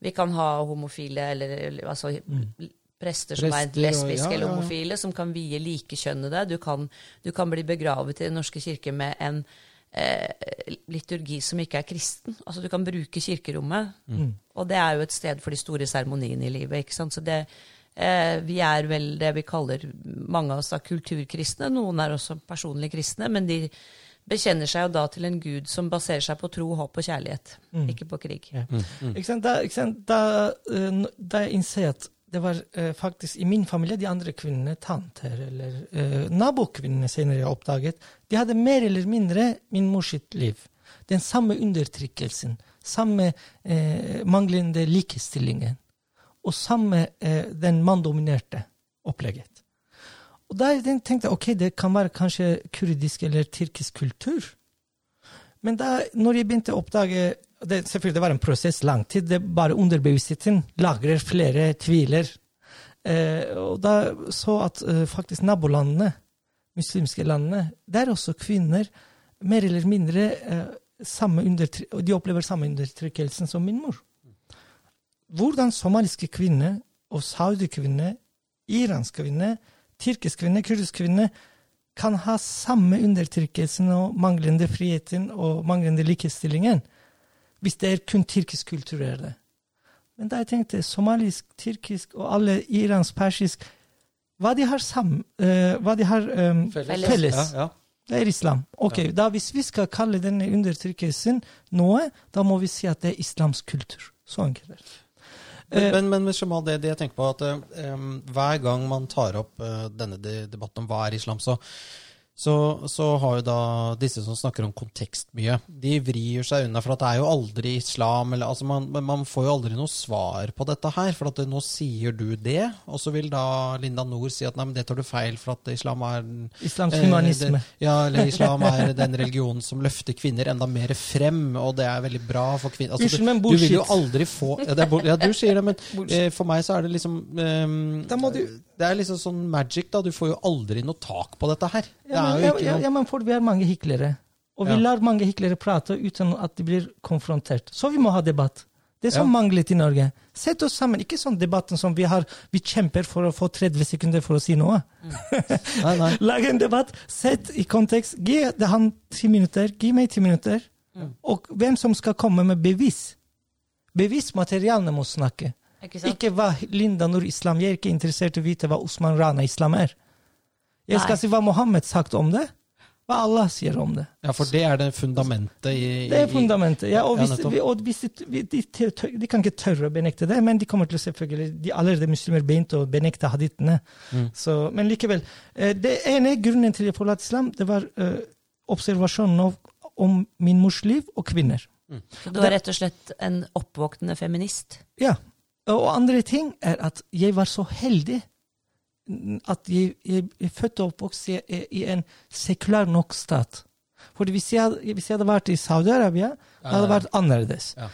Vi kan ha homofile eller altså mm. prester som Prester, er lesbiske ja, eller homofile, som kan vie likekjønnede. Du kan, du kan bli begravet i Den norske kirke med en eh, liturgi som ikke er kristen. Altså Du kan bruke kirkerommet. Mm. Og det er jo et sted for de store seremoniene i livet. ikke sant? Så det, eh, vi er vel det vi kaller mange av oss da kulturkristne. Noen er også personlig kristne. men de bekjenner seg jo da til en gud som baserer seg på tro, håp og kjærlighet, mm. ikke på krig. Ja. Mm. Mm. Ikke sant? Da, ikke sant? Da, uh, da jeg innser at det var uh, faktisk i min familie de andre kvinnene, tanter eller uh, nabokvinnene senere jeg oppdaget, de hadde mer eller mindre min mors sitt liv. Den samme undertrykkelsen, samme uh, manglende likestillingen og samme den manndominerte opplegget. Og da tenkte jeg ok, det kan være kanskje kurdisk eller tyrkisk kultur. Men da når jeg begynte å oppdage det, Selvfølgelig det var en prosess lang tid. det Bare underbevisstheten lagrer flere tviler. Eh, og da så at eh, faktisk nabolandene, muslimske landene, der også kvinner mer eller mindre eh, de opplever samme undertrykkelsen som min mor. Hvordan somaliske kvinner og saudi-kvinner, iranske kvinner, tyrkisk kvinne, kurdisk kvinne, kan ha samme undertrykkelsen og manglende friheten og manglende likestillingen hvis det er kun tyrkisk kultur. er det. Men da jeg tenkte somalisk, tyrkisk og alle iransk, persisk Hva de har sammen, uh, hva de har um, felles, felles. Ja, ja. det er islam. Ok, ja. da Hvis vi skal kalle denne undertrykkelsen noe, da må vi si at det er islamsk kultur. Så enkelt. Men, men, men Shamal, det, det, jeg tenker på at um, Hver gang man tar opp uh, denne debatten om hva er islam, så så, så, har jo da disse som snakker om kontekst mye, de vrir seg unna. For det er jo aldri islam eller, altså man, man, får jo aldri noe svar på dette her. For at nå sier du det, og så vil da Linda Nord si at nei, men det tar du feil, for at islam er Islams humanisme. Eh, det, ja, eller islam er den religionen som løfter kvinner enda mer frem, og det er veldig bra for kvinner. Altså, bullshit. du, vil jo aldri få ja, er, ja, du sier det, men eh, for meg så er det liksom Da må du, Det er liksom sånn magic, da. Du får jo aldri noe tak på dette her. Ja, ja, ja, ja, men for vi har mange hyklere. Og vi lar mange hyklere prate uten at de blir konfrontert. Så vi må ha debatt. Det er som manglet i Norge. Sett oss sammen. Ikke sånn debatten som vi har. Vi kjemper for å få 30 sekunder for å si noe. Mm. nei, nei. Lag en debatt. Sett i kontekst. Gi han ti minutter. Gi meg ti minutter. Mm. Og hvem som skal komme med bevis. Bevismaterialene må snakke. Ikke, ikke hva Linda Nur Islam Jeg er ikke interessert i å vite hva Osman Rana Islam er. Jeg skal Nei. si hva Mohammed sagt om det. Hva Allah sier om det. Ja, For det er det fundamentet i, Det er fundamentet, ja. Og, hvis, ja, og hvis de, de, de, kan ikke tørre å benekte det, men de kommer til å selvfølgelig de Allerede muslimer begynte å benekte hadithene. Mm. Så, men likevel. Eh, det ene grunnen til jeg forlot islam, det var uh, observasjonen av om min mors liv og kvinner. Så du er rett og slett en oppvåknende feminist? Ja. Og andre ting er at jeg var så heldig at jeg, jeg jeg fødte og oppvokst i, i en sekulær nok stat. For hvis hvis jeg hadde vært i Saudi-Arabia, hadde det vært annerledes. Ja.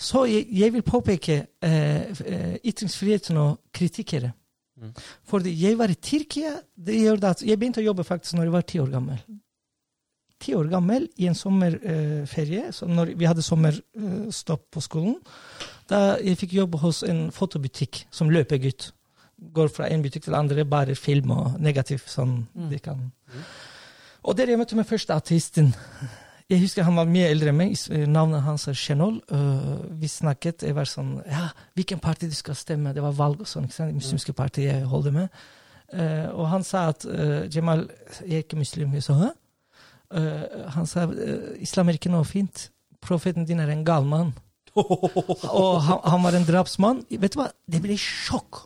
Så jeg, jeg vil påpeke eh, eh, ytringsfriheten og kritikere. Mm. Fordi jeg var i Tyrkia det gjør det at Jeg begynte å jobbe faktisk når jeg var ti år gammel. Ti år gammel i en sommerferie, så når vi hadde sommerstopp på skolen. Da jeg fikk jobb hos en fotobutikk som løpegutt. Går fra en butikk til andre, bare film og negativ. sånn de kan. Og der jeg møtte meg første ateisten. Jeg husker han var mye eldre enn meg. Navnet hans er Chenol. Uh, vi snakket. Jeg var sånn Ja, hvilken parti du skal stemme? Det var valg og sånn. ikke sant? Det muslimske partiet jeg holder med. Uh, og han sa at uh, Jamal Jeg er ikke muslim. Jeg sa hæ? Han sa islam er ikke noe fint. Profeten din er en gal mann. og han, han var en drapsmann. Vet du hva? Det ble sjokk.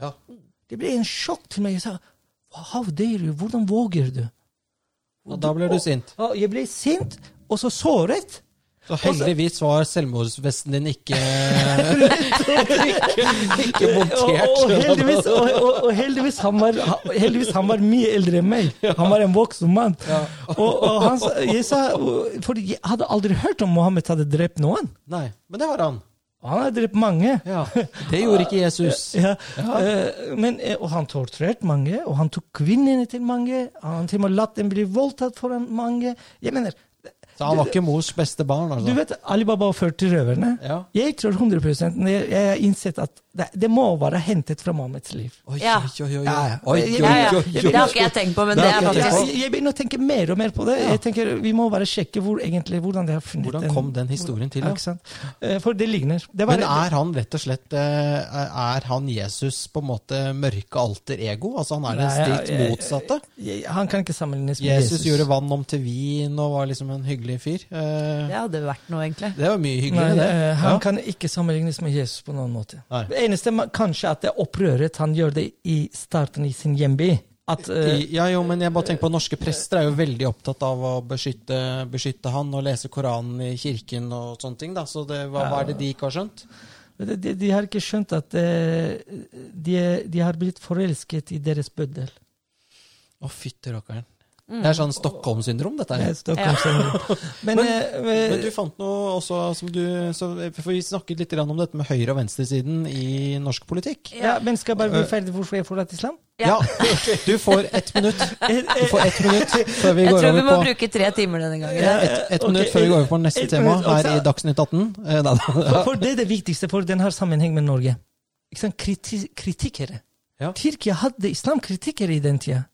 Ja. Det ble en sjokk til meg. Jeg sa How dare you? Hvordan våger du? Og da ble du sint. Ja, jeg ble sint, og så såret. Så heldigvis var selvmordsvesten din ikke Ikke montert. og, heldigvis, og, og, og heldigvis, han var, heldigvis han var mye eldre enn meg. Han var en voksen mann. Og, han, jeg sa, for jeg hadde aldri hørt om Mohammed hadde drept noen. Nei, men det var han. Han hadde drept mange. Ja. Det gjorde ikke Jesus. Ja, ja. men, eh, og han torturerte mange, og han tok kvinnene til mange. Han til og med latt dem bli voldtatt foran mange. Jeg mener, Så han var ikke mors beste barn, Du altså. vet Alibaba og 40 røverne? Ja. Jeg tror 100 når jeg, jeg har innsett at det, det må være hentet fra Mohammeds liv. Oi, Ja. oi, oi, oi. Ja, ja. Oi, Ja, oi, Ja, ja. oi, oi, Det har ikke jeg tenkt på, men Det det er faktisk Jeg, jeg begynner å tenke mer og mer på det. Jeg tenker Vi må bare sjekke hvor, egentlig, hvordan det har funnet Hvordan kom den historien til, Ja, ja? ikke sant? Eh, For det ligner. Det var, Men er han rett og slett eh, Er han Jesus på en måte mørke alter ego? Altså han er det jeg- motsatte? Han kan ikke sammenlignes med Jesus, Jesus. gjorde vann om til vin og var liksom en hyggelig fyr. Eh, Det hadde vært noe, egentlig. Det var mye hyggelig, hyggeligere, det. eh, han Ja. kan ikke sammenlignes med Jesus på noen måte. Nei. Det eneste kanskje at det opprøret han gjør det i starten i sin hjemby. At, uh, Ja, jo, men jeg bare tenker på Norske prester er jo veldig opptatt av å beskytte, beskytte han og lese Koranen i kirken og sånne ting. da, Så det, hva, hva er det de ikke har skjønt? de, de, de har ikke skjønt at de, de har blitt forelsket i deres bøddel. Å, fytti rakkeren. Det er sånn Stockholm-syndrom, dette her. er Stockholm-syndrom. Men, Men- eh, Men du fant noe også som du så, For vi snakket litt om dette med høyre- og venstresiden i norsk politikk. ja, men skal jeg bare bli ferdig hvorfor jeg forlater islam? Ja, du får ett minutt. Du får ett minutt før vi Jeg går tror vi må på bruke tre timer denne gangen. Ja, ett et ok, minutt før vi går over på neste tema her i altså- Dagsnytt 18. Eh, da, da. for det er det viktigste, for den har sammenheng med Norge. Ikke sant? Kriti kritikere. Ja. Tyrkia hadde islamkritikere i den tida.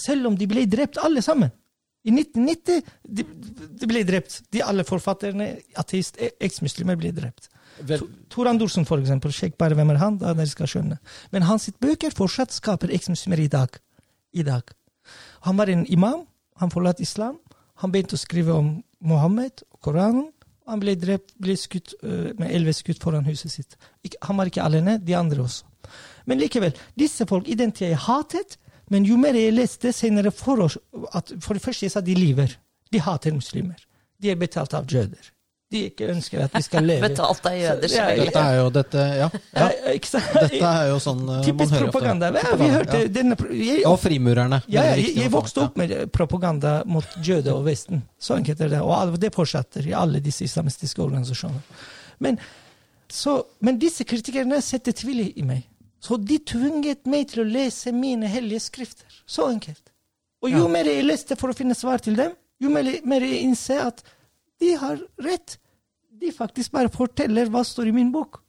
Selv om de ble drept alle sammen. I 1990 de, de ble drept. De alle forfatterne, ateist, e- eksmuslimer, ble drept. Vel, Tor Andorsen, for eksempel. Sjekk bare hvem er han, da dere skal skjønne. Men hans bøker fortsatt skaper eksmuslimer i dag. I dag. Han var en imam. Han forlot islam. Han begynte å skrive om Mohammed og Koranen. Han ble drept, ble skutt med elleve skudd foran huset sitt. Ikke, han var ikke alene, de andre også. Men likevel, disse folk i den tida jeg hatet, men jo mer jeg leste senere for oss, at for det første jeg sa de lyver. De hater muslimer. De er betalt av jøder. De ikke ønsker at vi skal leve. Betalt av jøder. Så- ja, dette er jo dette Ja. ja. Ja, ikke sant? Dette er jo sånn eh, man Typisk propaganda. Ja, vi hørte denne, jeg, Og frimurerne. ja, ja, jeg, jeg vokste opp med propaganda mot jøder og Vesten. Så enkelt er det. Og det fortsetter i alle disse islamistiske organisasjonene. Men, så, men disse kritikerne setter tvil i meg. Så de tvunget meg til å lese mine hellige skrifter. Så enkelt. Og jo Ja. mer jeg leste for å finne svar til dem, jo mer, mer jeg innser at de har rett. De faktisk bare forteller hva står i min bok.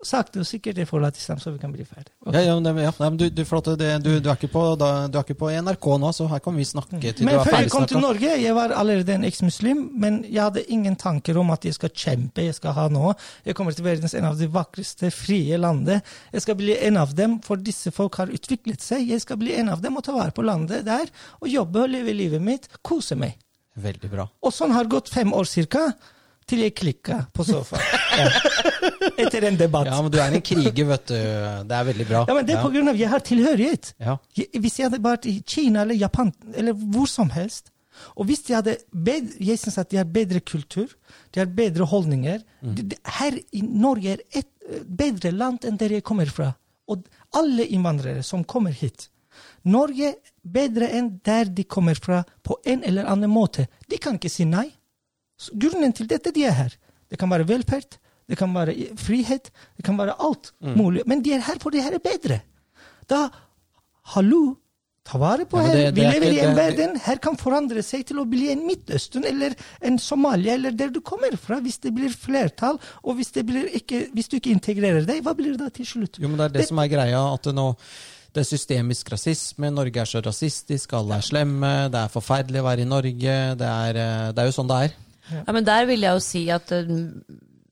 Sakte og sikkert jeg forlater dem, så vi kan bli ferdig. Okay. Ja, ja, men, det- ja. Men du, du, det, du, du, er på, da, du er ikke på NRK nå, så her kan vi snakke til Men du er før jeg kom til. Norge, jeg var allerede en eksmuslim, men jeg hadde ingen tanker om at jeg skal kjempe, jeg skal ha noe. Jeg kommer til verdens en av de vakreste, frie landet. Jeg skal bli en av dem, for disse folk har utviklet seg. Jeg skal bli en av dem og ta vare på landet der, og jobbe og leve livet mitt, kose meg. Veldig bra. Og sånn har gått fem år cirka, til jeg klikka på sofaen. Ja. Etter en debatt. Ja, men du er en kriger, vet du. Det er veldig bra. Ja, men det er på grunn av jeg har tilhørighet. Ja. Jeg- Hvis jeg hadde vært i Kina eller Japan eller hvor som helst, Og hvis de hadde bedre, jeg synes at de har bedre kultur, de har bedre holdninger de, de, Her i Norge er et bedre land enn der jeg kommer fra. Og alle innvandrere som kommer hit. Norge bedre enn der de kommer fra, på en eller annen måte. De kan ikke si nei. Grunnen til dette de er her. Det kan være velferd, det kan være frihet, det kan være alt mulig. Men de er her for det her er bedre. Da, hallo, ta vare på Ja, men her. det- Vi det er lever ikke- i en det- verden. Her kan forandre seg til å bli en Midtøsten eller en Somalia eller der du kommer fra. Hvis det blir flertall, og hvis, det blir ikke, hvis du ikke integrerer deg, hva blir det da til slutt? Jo, men det er det som er greia, at det nå det er systemisk rasisme, Norge er så rasistisk, alle er slemme, det er forferdelig å være i Norge, det er, eh, det er jo sånn det er. Ja, men der vil jeg jo si at eh,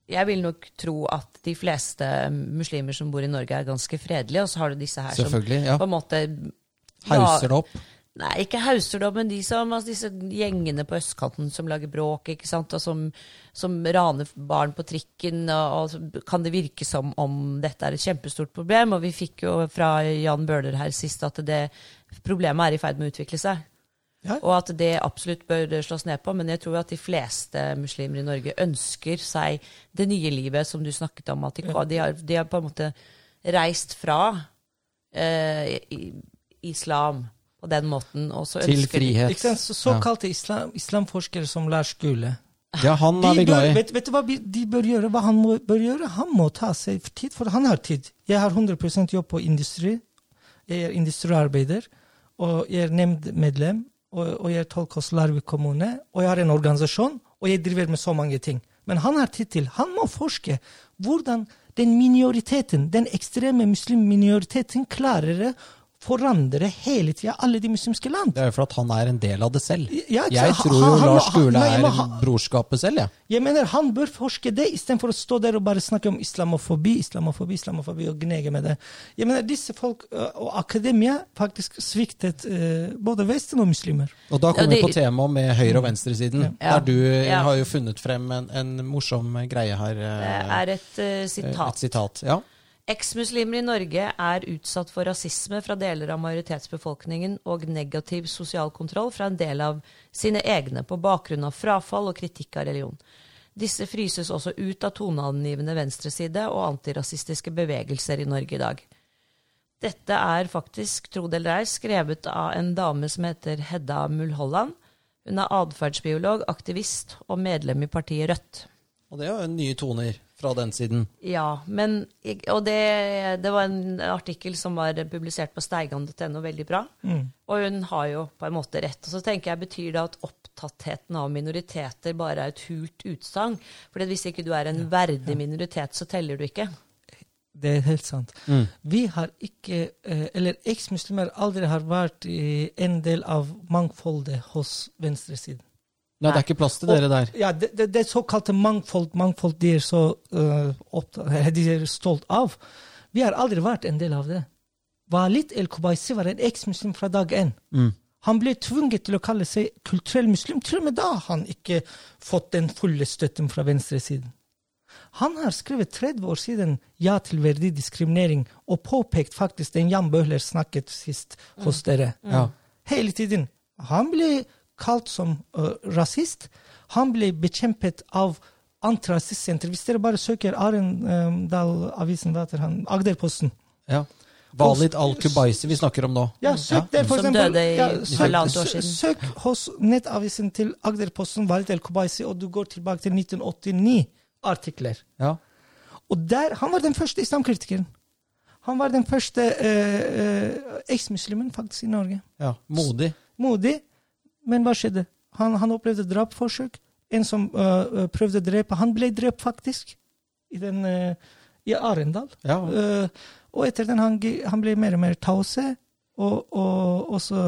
jeg vil nok tro at de fleste muslimer som bor i Norge, er ganske fredelige, og så har du disse her som ja. på en måte Hauser det opp. Nei, ikke hauser det opp, men de som, altså disse gjengene på østkanten som lager bråk, ikke sant, og som, som raner barn på trikken, og, og kan det virke som om dette er et kjempestort problem. Og vi fikk jo fra Jan Bøhler her sist at det problemet er i ferd med å utvikle seg. Ja. Og at det absolutt bør slås ned på. Men jeg tror at de fleste muslimer i Norge ønsker seg det nye livet som du snakket om. At de, de, har, de har på en måte reist fra eh, islam på den måten. Og så Til frihet. Ikke sant? Så Såkalte islam, islamforskere som Lars Skule. Ja, han er vi glad i. vet, vet du hva de bør gjøre? Hva han må, bør gjøre? Han må ta seg tid, for han har tid. Jeg har 100% jobb på industri. Jeg er industriarbeider, og jeg er nemndmedlem, og, og jeg er tolk Larvik kommune, og jeg har en organisasjon, og jeg driver med så mange ting. Men han har tid til. Han må forske hvordan den minoriteten, den ekstreme muslimminoriteten, klarer å forandre hele tida alle de muslimske land. Det er jo for at han er en del av det selv. Ja, ikke Jeg tror jo Han- Lars Gule nei, er han- brorskapet selv, jeg. Jeg mener Han bør forske det, istedenfor å stå der og bare snakke om islamofobi, islamofobi, islamofobi og gnege med det. Jeg mener Disse folk øh, og akademia faktisk sviktet øh, både Vesten og muslimer. Og da Ja, kommer vi på temaet med høyre- og venstresiden. Ja. Der du Ja. har jo funnet frem en, en morsom greie her. Det eh, er et eh, Et sitat. sitat. Ja. Eksmuslimer i Norge er utsatt for rasisme fra deler av majoritetsbefolkningen og negativ sosial kontroll fra en del av sine egne på bakgrunn av frafall og kritikk av religion. Disse fryses også ut av toneangivende venstreside og antirasistiske bevegelser i Norge i dag. Dette er faktisk, tro det eller ei, skrevet av en dame som heter Hedda Mulholland. Hun er atferdsbiolog, aktivist og medlem i partiet Rødt. Og det er jo nye toner fra den siden. Ja, men Og det, det var en artikkel som var publisert på steigan.no, veldig bra. Og hun har jo på en måte rett. Og så tenker jeg, betyr det at opptattheten av minoriteter bare er et hult utsagn? For hvis ikke du er en verdig minoritet, så teller du ikke. Det er helt sant. Vi har ikke, øh, eller eksmuslimer aldri har vært en del av mangfoldet hos venstresiden. Nei, det er ikke plass til dere der. Ja, det, det, det såkalte mangfold, mangfold de er så uh, opptatt, de er stolt av. Vi har aldri vært en del av det. Walid El-Kubaisi var en eksmuslim fra dag én. Han ble tvunget til å kalle seg kulturell muslim. Til og med da han ikke fått den fulle støtten fra venstresiden. Han har skrevet 30 år siden ja til verdig diskriminering, og påpekt faktisk den Jan Bøhler snakket sist hos dere. Ja. Hele tiden. Han ble kalt som uh, rasist. Han ble bekjempet av Antirasistsenter. Hvis dere bare søker Arendal-avisen, hva heter han? Agderposten. Ja. Walid al-Kubaisi vi snakker om nå. Ja, søk der, for Som eksempel. døde i ja, halvannet år søk, siden. søk hos nettavisen til Agderposten, Walid al-Kubaisi, og du går tilbake til 1989-artikler. Ja. Og der, Han var den første islamkritikeren. Han var den første eh, eh, eksmuslimen faktisk i Norge. ja. Modig. Modig. Men hva skjedde? Han, han opplevde drapsforsøk. En som eh, eh, prøvde å drepe Han ble drept, faktisk, i, den, uh, i Arendal. Ja. Uh, og etter den han, han ble mer og mer tause, og, og også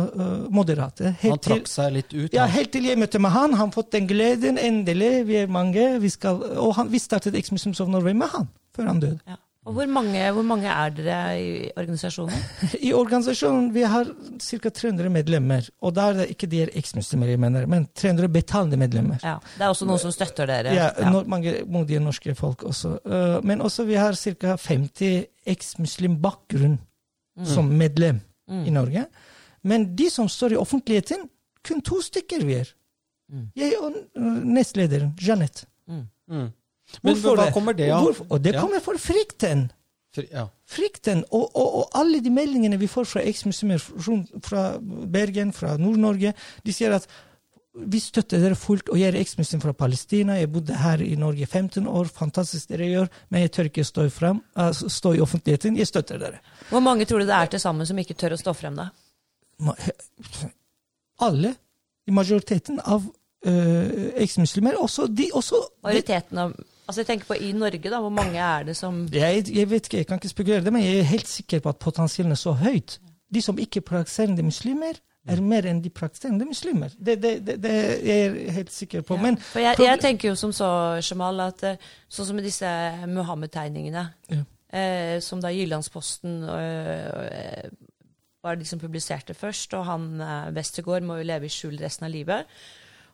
moderate. Han Helt til, trakk seg litt ut. ja, han. helt til jeg møtte med han. Han fått den gleden. Endelig. Vi er mange. Vi skal, og han, vi startet Ex Museums of Norway med han, før han døde. Ja. Og hvor mange, hvor mange er dere i organisasjonen? I organisasjonen vi har ca. 300 medlemmer. Og da er det ikke de er eksmuslimer, jeg mener, men 300 betalende medlemmer. Ja, Det er også noen som støtter dere? Ja, ja. mange modige norske folk også. Uh, men også vi har ca. 50 eksmuslim bakgrunn mm. som medlem i Norge. Men de som står i offentligheten, kun to stykker vi er. Mm. Jeg og nestlederen, Jeanette. Mm. Men Hvorfor hva kommer det av? hvorfor- Og det Ja. kommer for frykten. For- Ja. Frykten og, og, og alle de meldingene vi får fra eksmuslimer fra- Bergen, fra Nord-Norge, de sier at vi støtter dere fullt, og jeg er eksmuslim fra Palestina. Jeg bodde her i Norge 15 år. Fantastisk dere gjør, men jeg tør ikke stå, frem, altså, stå i offentligheten. Jeg støtter dere. Hvor mange tror du det er til sammen som ikke tør å stå frem, da? Alle, i majoriteten av øh, eksmuslimer, også de også Majoriteten av Altså jeg tenker på I Norge, da, hvor mange er det som jeg, jeg vet ikke, jeg kan ikke spekulere det, men jeg er helt sikker på at potensialen er så høyt. De som ikke er praktiserende muslimer, er mer enn de praktiserende muslimer. Det, det, det, det er jeg helt sikker på. Men For jeg, jeg tenker jo som så, Jamal, at eh, sånn som med disse Muhammed-tegningene, Ja. eh, som da Jyllandsposten eh, var de som publiserte først, og han eh, Westergård må jo leve i skjul resten av livet.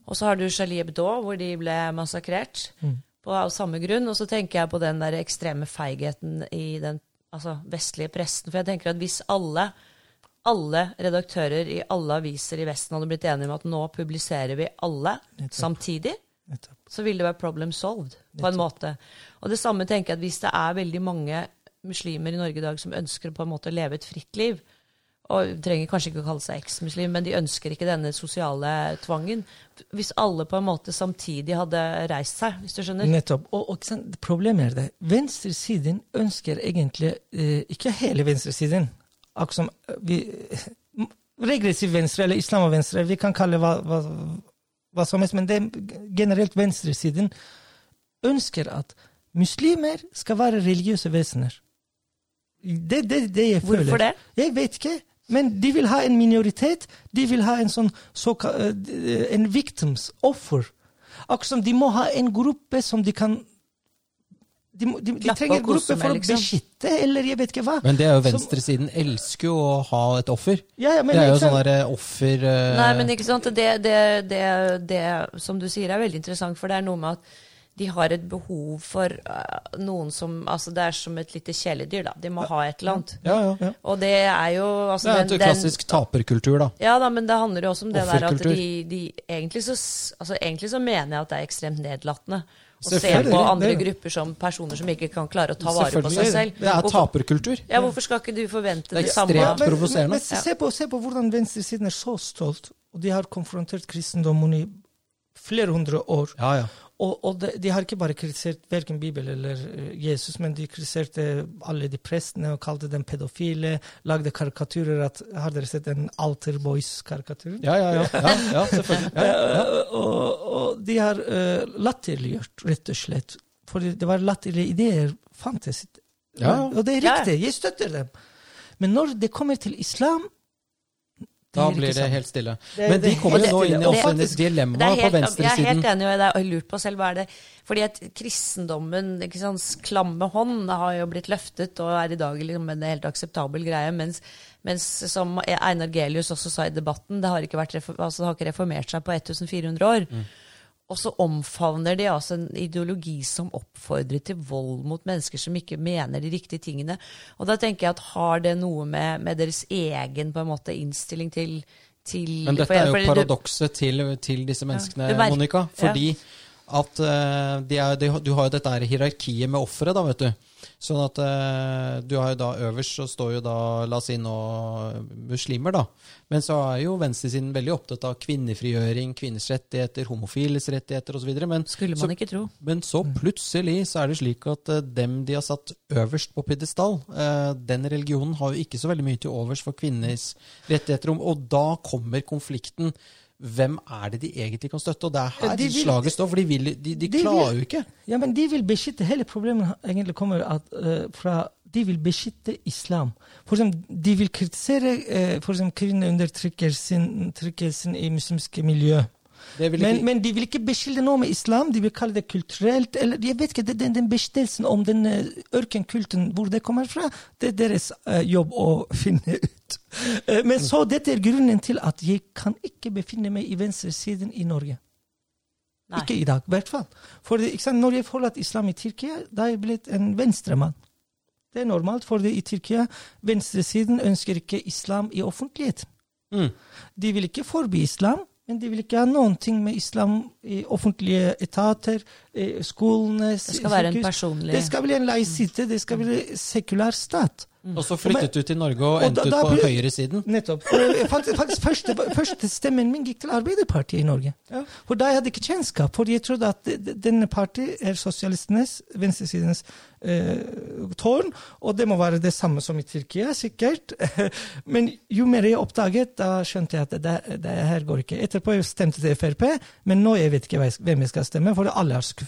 Og så har du Charlie Hebdo, hvor de ble massakrert Mm. På, av samme grunn. Og så tenker jeg på den der ekstreme feigheten i den altså, vestlige pressen. For jeg tenker at hvis alle alle redaktører i alle aviser i Vesten hadde blitt enige om at nå publiserer vi alle Nettopp. samtidig, Nettopp. så ville det være problem solved, på en måte. Og det samme tenker jeg at hvis det er veldig mange muslimer i Norge i dag som ønsker på en måte å leve et fritt liv, og trenger kanskje ikke å kalle seg eksmuslim, men de ønsker ikke denne sosiale tvangen. Hvis alle på en måte samtidig hadde reist seg, hvis du skjønner. Nettopp. Og, og problemet er det. Venstresiden ønsker egentlig eh, Ikke hele venstresiden. Akkurat som eh, vi Regressiv venstre, eller islam og venstre, vi kan kalle hva, hva, hva som helst, men det er generelt venstresiden ønsker at muslimer skal være religiøse vesener. Det det, det jeg føler. Hvorfor det? Jeg vet ikke. Men de vil ha en minoritet. De vil ha en sånn såka, eh, en victims, offer. Akkurat som de må ha en gruppe som de kan De, de, de trenger en gruppe for å liksom. beskytte, eller jeg vet ikke hva. Men det er jo Som- venstresiden elsker jo å ha et offer. Ja, ja, men det er jo sånn derre offer uh... Nei, men ikke sant, det, det, det, det som du sier er veldig interessant, for det er noe med at de har et behov for uh, noen som Altså, det er som et lite kjæledyr, da. De må ha et eller annet. Ja, ja. Ja. Og det er jo altså, Det er den- et klassisk taperkultur, da. Ja da, men det handler jo også om det der at de, de egentlig, så, altså, egentlig så mener jeg at det er ekstremt nedlatende å se på andre er grupper som personer som ikke kan klare å ta vare på seg selv. Det er taperkultur. ja, hvorfor skal ikke du forvente Det samme? det, samme? ekstremt provoserende. Se, se på hvordan venstresiden er så stolt, og de har konfrontert kristendommen i flere hundre år. Ja, ja. Og, og de, de har ikke bare kritisert verken Bibelen eller eh, Jesus, men de kritiserte alle de prestene og kalte dem pedofile. Lagde karikaturer. At, har dere sett den Alter Boys-karikaturen? Ja, ja, ja. ja, ja selvfølgelig. Ja, ja. Eh, og, og de har uh, latterliggjort, rett og slett. For det var latterlige ideer fantes. Og det er riktig, jeg støtter dem. Men når det kommer til islam Da blir det helt stille. Det Men de er kommer jo nå inn i også et dilemma på venstresiden. jeg er helt enig, og jeg har lurt på selv hva er det Fordi at kristendommen, ikke sånn klamme hånd, har jo blitt løftet og er i dag liksom en helt akseptabel greie. Mens, mens som Einar Gelius også sa i debatten, det har ikke, vært, altså, det har ikke reformert seg på 1400 år. Og så omfavner de altså en ideologi som oppfordrer til vold mot mennesker som ikke mener de riktige tingene. Og da tenker jeg at har det noe med, med deres egen på en måte innstilling til, til Men dette for er jo paradokset til, til disse menneskene, Monica. Fordi at uh, de er, de, du har jo dette her hierarkiet med offeret, da, vet du. Sånn at uh, du har jo da øverst så står jo da, la oss si nå, muslimer, da. Men så er jo venstresiden veldig opptatt av kvinnefrigjøring, kvinners rettigheter, homofiles rettigheter osv. Men, Skulle så- man ikke tro. men så plutselig så er det slik at uh, dem de har satt øverst på pidestall, den religionen har jo ikke så veldig mye til overs for kvinners rettigheter. Og da kommer konflikten. Hvem er det de egentlig kan støtte? Og det er her de vil- slaget står, for de, vil, de, de De vil- klarer jo ikke. Ja, men de vil beskytte Hele problemet egentlig kommer at, uh, fra De vil beskytte islam. For eksempel, de vil kritisere uh, for eksempel kvinneundertrykkelsen i muslimske miljø. Det vil Men, ikke men de vil ikke beskylde noe med islam. De vil kalle det kulturelt. eller jeg vet ikke, det- Den, den beskyttelsen om den eh, ørkenkulten, hvor det kommer fra, det er deres uh, jobb å finne ut. Uh, men så dette er grunnen til at jeg kan ikke befinne meg i venstresiden i Norge. Nei. Ikke i dag, i hvert fall. For ikke? Når jeg forlater islam i Tyrkia, da er jeg blitt en venstremann. Det er normalt, for i Tyrkia venstresiden ønsker ikke islam i offentlighet. mm. De vil ikke forby islam, men de vil ikke ha noen ting med islam i offentlige etater, skolene, Det skal være en personlig Det skal bli en laisitet, det skal bli sekulær stat. Og så flyttet du til Norge og Og endte da- ut da på ble- høyresiden. Nettopp. Faktisk, faktisk første, første stemmen min gikk til Arbeiderpartiet i Norge. For da jeg hadde ikke kjennskap, for jeg trodde at de- de- denne partiet er sosialistenes, venstresidens eh, tårn, og det må være det samme som i Tyrkia, sikkert. Men jo mer jeg oppdaget, da skjønte jeg at det, det her går ikke. Etterpå jeg stemte til Frp, men nå jeg vet ikke hvem jeg skal stemme, for alle har skuffet.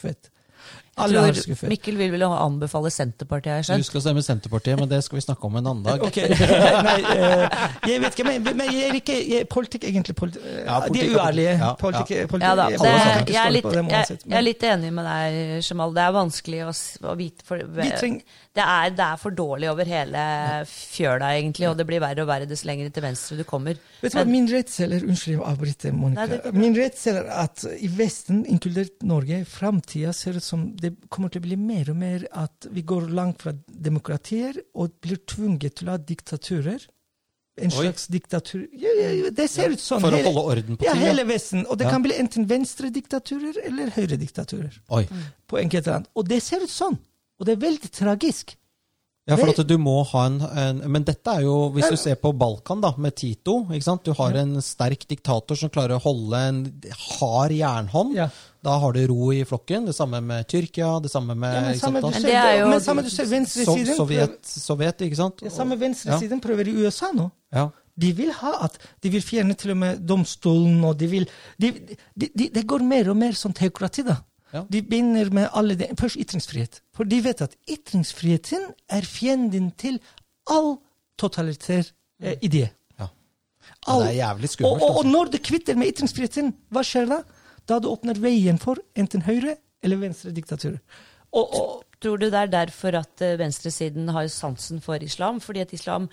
Alle er skuffet. Mikkel vil vel anbefale Senterpartiet, har jeg Du skal stemme Senterpartiet, men det skal vi snakke om en annen dag. Okay. Nei, eh, jeg vet ikke, men, men jeg er ikke jeg, Politikk egentlig politi Ja, De er uærlige. politikk. Ja, politik, ja. da, det, jeg, er litt, dem jeg, jeg er litt enig med deg, Jamal. Det er vanskelig å, å vite for, Vi treng- det, er, det er for dårlig over hele fjøla, egentlig, og det blir verre og verre dess lenger til venstre du kommer. Vet du hva min redsel er? Unnskyld, jeg avbryter, Monica. Nei, det. Min redsel er at i Vesten, inkludert Norge, framtida ser ut som det kommer til å bli mer og mer at vi går langt fra demokratier og blir tvunget til å ha diktaturer. En Oi. slags diktatur ja, ja, ja, Det ser ut sånn. For å hele- holde orden på Ja, ting. ja. hele Vesten. Og det Ja. kan bli enten venstrediktaturer eller høyrediktaturer. Oi. på enkelte land. Og det ser ut sånn. Og det er veldig tragisk. Ja, for at du må ha en, en Men dette er jo, hvis du ser på Balkan, da, med Tito ikke sant? Du har en sterk diktator som klarer å holde en hard jernhånd. Ja. Da har du ro i flokken. Det samme med Tyrkia, det samme med Ja, men samme sant, du? Men ser, det er jo- men samme du ser venstresiden Sovjet, Sovjet, ikke sant? Ja, samme venstresiden prøver i USA nå. Ja. De vil ha at de vil fjerne til og med domstolen, og de vil de, de, de, Det går mer og mer som teokrati, da. Ja. De begynner med alle det. Først ytringsfrihet. For de vet at ytringsfriheten er fienden til all totalitær eh, idé. Ja. Ja, det er jævlig skummelt. og, og og når du kvitter med ytringsfriheten, hva skjer da? Da du åpner veien for enten høyre eller venstre diktaturer. Og, og, Tror du det er derfor at eh, venstresiden har sansen for islam? Fordi at islam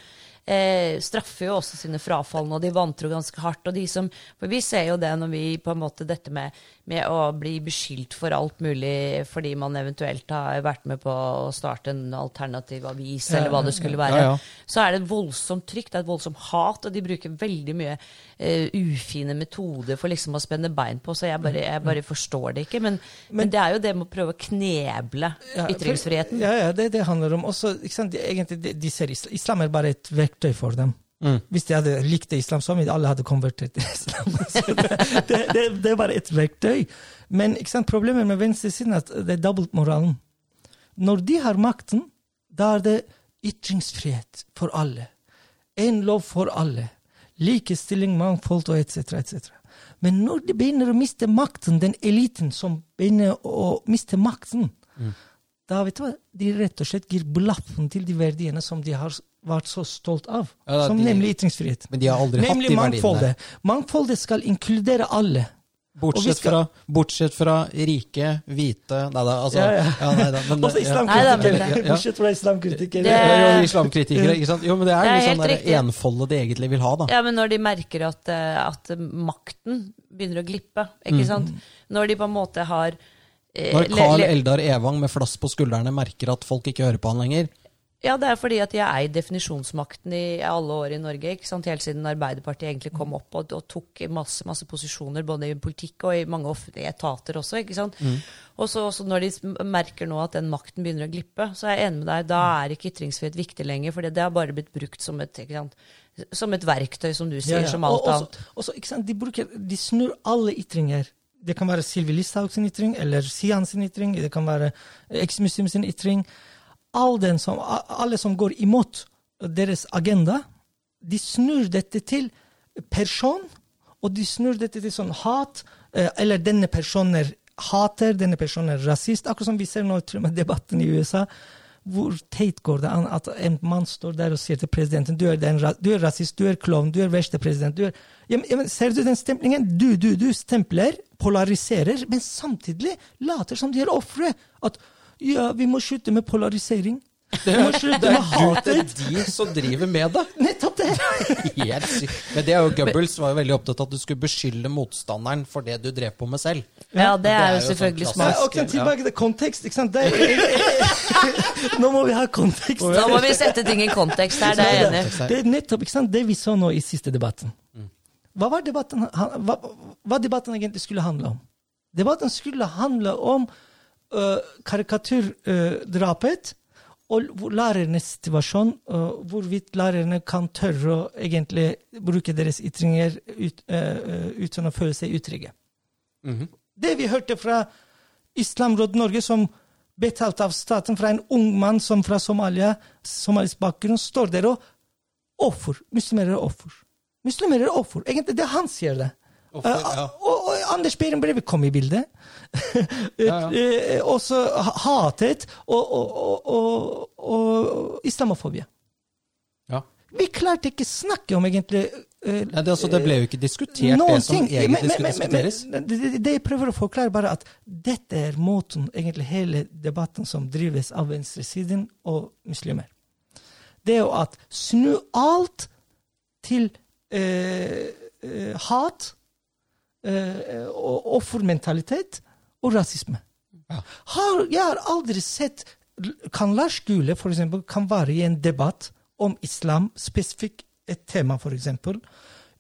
eh, straffer jo også sine frafalne, og de vantro ganske hardt. og de som, For vi ser jo det når vi på en måte dette med, med å bli beskyldt for alt mulig fordi man eventuelt har vært med på å starte en alternativ avis, eller hva det skulle være. Ja, ja. Så er det et voldsomt trykk, det er et voldsomt hat, og de bruker veldig mye eh, ufine metoder for liksom å spenne bein på, så jeg bare, jeg bare forstår det ikke. Men, men, det er jo det med å prøve å kneble Ja, ytringsfriheten. Ja, ja, det, det handler om også, ikke sant, de, egentlig, de, de ser islam, islam er bare et verktøy for dem. Mm. Hvis de hadde likt islam som vi alle hadde konvertert til islam. Så det, det, det, det er bare et verktøy. Men ikke sant, problemet med venstresiden er at det er dobbeltmoralen. Når de har makten, da er det ytringsfrihet for alle. En lov for alle. Likestilling, mangfold og etc. etc. Men når de begynner å miste makten, den eliten som begynner å miste makten, da vet du hva, de rett og slett gir blaffen til de verdiene som de har vært så stolt av. Ja, da, som de- nemlig ytringsfrihet. Men de har aldri hatt de de verdiene. mangfoldet. Mangfoldet skal inkludere alle. Bortsett skal- fra, bortsett fra rike, hvite Nei da, altså Ja, ja. nei da, men, Også ja. Nei, da, men islamkritikere. Ja. Bortsett fra islamkritikere. Det- Ja, jo, islamkritikere, ikke sant? Jo, men det er Det er litt sånn der enfoldet de egentlig vil ha, da. Ja, men når de merker at, eh, at makten begynner å glippe, ikke sant? Når de på en måte har Når Carl Eldar Evang med flass på skuldrene merker at folk ikke hører på han lenger. Ja, det er fordi at har eid definisjonsmakten i alle år i Norge. ikke sant? Helt siden Arbeiderpartiet egentlig kom opp og, og tok masse, masse posisjoner både i politikk og i mange offentlige etater også. ikke sant? Og så også når de merker nå at den makten begynner å glippe, så er jeg enig med deg, da er ikke ytringsfrihet viktig lenger. For det har bare blitt brukt som et, ikke sant? som et verktøy, som du sier, Ja, ja. som alt Og også- annet. også, ikke sant, de, bruker, de snur alle ytringer. Det kan være Sylvi Listhaug sin ytring, eller Sian sin ytring, det kan være eksmuseum sin ytring. All som, alle som går imot deres agenda, de snur dette til person, og de snur dette til sånn hat, eh, eller denne personen er hater, denne personen er rasist. Akkurat som vi ser nå i debatten i USA. Hvor teit går det an at en mann står der og sier til presidenten du er, den, du er rasist, du er klovn, du er verste president. Du er, ja, men, ser du den stemplingen? Du, du, du stempler, polariserer, men samtidig later som de er ofre. At ja, vi må slutte med polarisering. Slutte med Det er hatet. de som driver med det! Nettopp det! Helt sykt. Men det er jo Goebbels var jo veldig opptatt av at du skulle beskylde motstanderen for det du drev på med selv. Ja, det er jo selvfølgelig smart. og tilbake til kontekst. ikke sant? Det er, nå må vi ha kontekst. Nå må vi sette ting i kontekst her, det er jeg enig i. Det er nettopp ikke sant, det vi så nå i siste debatten. hva var debatten, hva, hva debatten egentlig skulle handle om? Debatten skulle handle om uh, karikaturdrapet og lærernes situasjon, hvorvidt lærerne kan tørre å egentlig bruke deres ytringer ut, uh, uh, uten å føle seg utrygge. Mhm. Det vi hørte fra Islamråd Norge, som betalt av staten fra en ung mann som fra Somalia, somalisk bakgrunn, står der og offer. Muslimer er offer. Muslimer er offer. Egentlig det han sier det. Eh, ja. og, og Anders Behring Breivik kom i bildet. Ja, ja. og så hatet og, og, og, og, og islamofobi. Ja. Vi klarte ikke snakke om egentlig eh, Nei, det, altså, det ble jo ikke diskutert, det som ting. egentlig Men- skulle men- diskuteres. men Det, det, jeg prøver å forklare, bare at dette er måten, egentlig hele debatten som drives av venstresiden og muslimer. Det er jo at snu alt til eh, eh, hat eh, offermentalitet og rasisme. Ja. Har, jeg har aldri sett Kan Lars Gule for eksempel, kan være i en debatt om islam, spesifikt et tema, eksempel,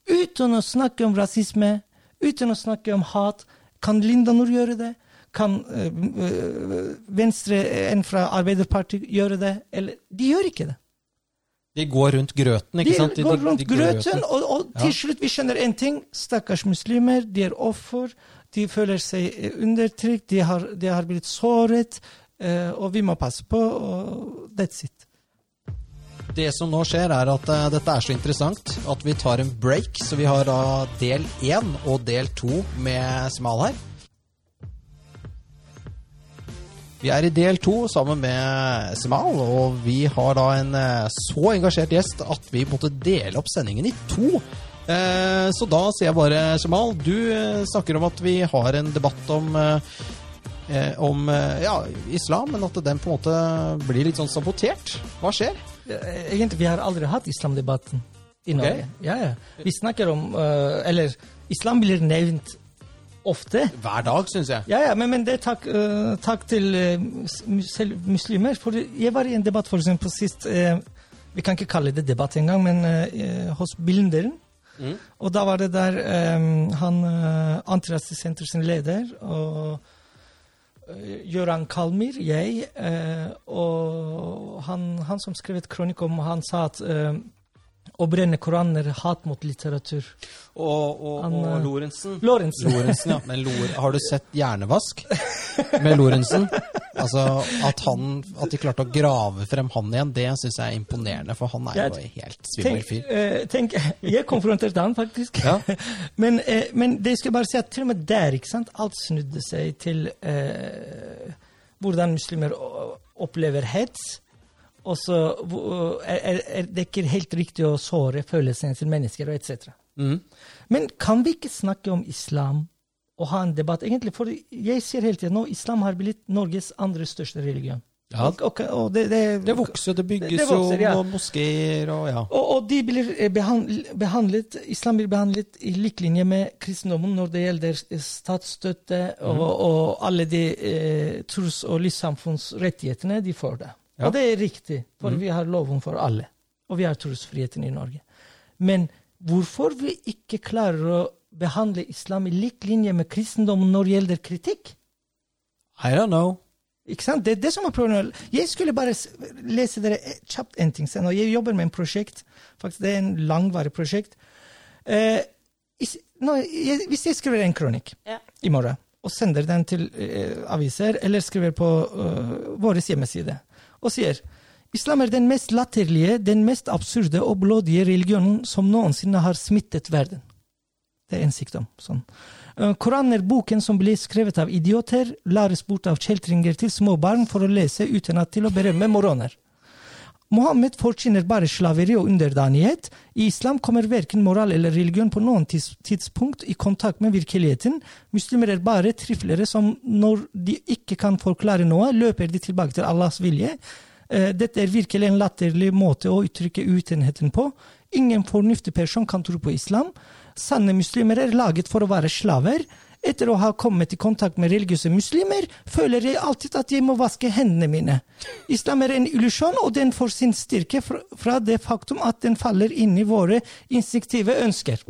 uten å snakke om rasisme, uten å snakke om hat. Kan Linda Nord gjøre det? Kan øh, øh, Venstre, en fra Arbeiderpartiet, gjøre det? Eller De gjør ikke det. De går rundt grøten, ikke De sant? går rundt de går grøten, og, og til Ja. slutt vi skjønner en ting. Stakkars muslimer, de er offer. De føler seg eh, undertrykt, de har, de har blitt såret. Uh, og vi må passe på, og that's it. Det som nå skjer, er at uh, dette er så interessant at vi tar en break. Så vi har da del én og del to med Smal her. Vi er i del to sammen med Smal, og vi har da en eh, så engasjert gjest at vi måtte dele opp sendingen i to. Eh, Så da sier jeg bare, Smal, du eh, snakker om at vi har en debatt om eh, om ja, islam, men at den på en måte blir litt sånn sabotert. Hva skjer? Egentlig, vi har aldri hatt islamdebatten i Norge. Norge. Ja, ja. Vi snakker om Eller islam blir nevnt ofte. Hver dag, syns jeg. Ja, ja, men, men det er takk, uh, takk til uh, muslimer. For jeg var i en debatt for eksempel sist uh, Vi kan ikke kalle det debatt engang, men hos Blindern. Mm. Og da var det der um, han uh, Antirasistsenter sin leder og Gøran Kalmir, jeg, og han, han som skrev et kronikk om Han sa at å brenne Koranen er hat mot litteratur. Og, og, Han, og eh, Lorentzen. Lorentzen. Lorentzen, ja. Men Lor har du sett Hjernevask med Lorentzen? Altså, at, han, at de klarte å grave frem han igjen, det syns jeg er imponerende. For han er jo en helt svimmel Tenk, fyr. eh, tenk, jeg konfronterte han faktisk. Ja. men, eh, men det skal jeg bare si at til og med der, ikke sant, alt snudde seg til eh, hvordan muslimer opplever hets. Og så er, er, det ikke helt riktig å såre følelsene til mennesker, og etc. Mm. Men kan vi ikke snakke om islam og ha en debatt? Egentlig, for jeg sier hele tiden nå islam har blitt Norges andre største religion. Ja, Og, og, og det, det, det vokser, det bygges Det vokser, ja. og moskeer og ja. Og, de blir eh, behandlet, islam blir behandlet i lik linje med kristendommen når det gjelder statsstøtte og, og alle de eh, tros- og livssamfunnsrettighetene de får det. Ja. Og det er riktig, for vi har loven for alle. Og vi har trosfriheten i Norge. Men hvorfor vi ikke klarer å behandle islam i lik linje med kristendommen når det gjelder kritikk? I don't know. Ikke sant? Det er det som er problemet. Jeg skulle bare lese dere kjapt en ting. sen, og Jeg jobber med en prosjekt. Faktisk, Det er en langvarig prosjekt. Eh, is- nå, jeg, hvis jeg skriver en kronikk Ja. i morgen og sender den til eh, aviser, eller skriver på uh, vår hjemmeside og sier Islam er den mest latterlige, den mest absurde og blodige religionen som noensinne har smittet verden. Det er en sykdom. Sånn. Eh, Koranen er boken som blir skrevet av idioter, læres bort av kjeltringer til små barn for å lese uten at til å berømme moroner. Mohammed forkynner bare slaveri og underdanighet. I islam kommer verken moral eller religion på noen tids tidspunkt i kontakt med virkeligheten. Muslimer er bare triflere som når de ikke kan forklare noe, løper de tilbake til Allahs vilje. Eh, Dette er virkelig en latterlig måte å uttrykke utenheten på. Ingen fornuftig person kan tro på islam. Sanne muslimer er laget for å være slaver. Etter å ha kommet i kontakt med religiøse muslimer, føler jeg alltid at jeg må vaske hendene mine. Islam er en illusjon, og den får sin styrke fra, det faktum at den faller inn i våre instinktive ønsker.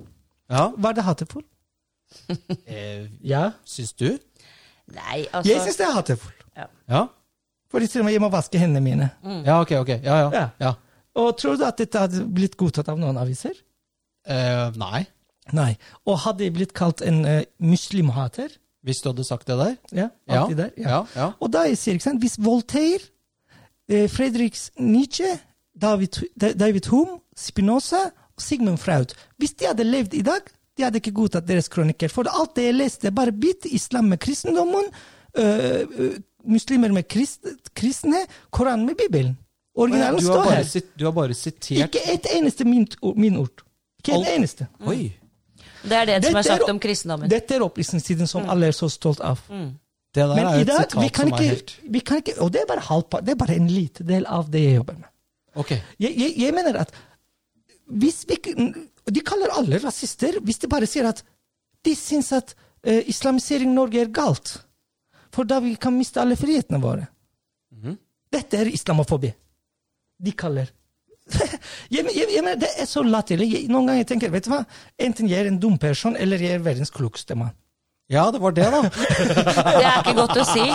Ja. Var det hatefull? Eh, Ja. syns du? Nei, altså Jeg syns det er hatefull. Ja. Fordi til og med jeg må vaske hendene mine. Ja, ok, ok. Ja, ja. Ja. ja. Og tror du at dette hadde blitt godtatt av noen aviser? Eh, nei. Nei. Og hadde jeg blitt kalt en uh, muslimhater? Hvis du hadde sagt det der? Ja, Ja. alltid der. Ja. Ja. Og da jeg sier, ikke hvis Voltaire, eh, Friedrich Nietzsche, David, Da- David Hume, Spinoza og Sigmund Freud Hvis de hadde levd i dag, de hadde ikke godtatt deres kronikker. For alt det jeg leste, bare bitt islam med kristendommen, øh, muslimer med krist, kristne, Koran med Bibelen. Originalen står her. sit- du har bare sitert Ikke et eneste min, min ord. Ikke et Alt- eneste. Oi! Det er det som er Dette er- sagt om kristendommen. Dette er opplysningstiden som alle er så stolt av. Det der Men er i et dag, vi sitat kan, som er helt vi kan ikke Og det er bare halvpart, det er bare en liten del av det jeg jobber med. Ok. Jeg, jeg, jeg mener at hvis vi De kaller alle rasister hvis de bare sier at de syns at uh, islamisering i Norge er galt. For da vi kan miste alle frihetene våre. Mhm. Dette er islamofobi. De kaller jeg, jeg, jeg Det er så latterlig. Noen ganger tenker vet du hva, enten jeg er en dum person, eller jeg er verdens klokeste mann. Ja, det var det, da. Det er ikke godt å si.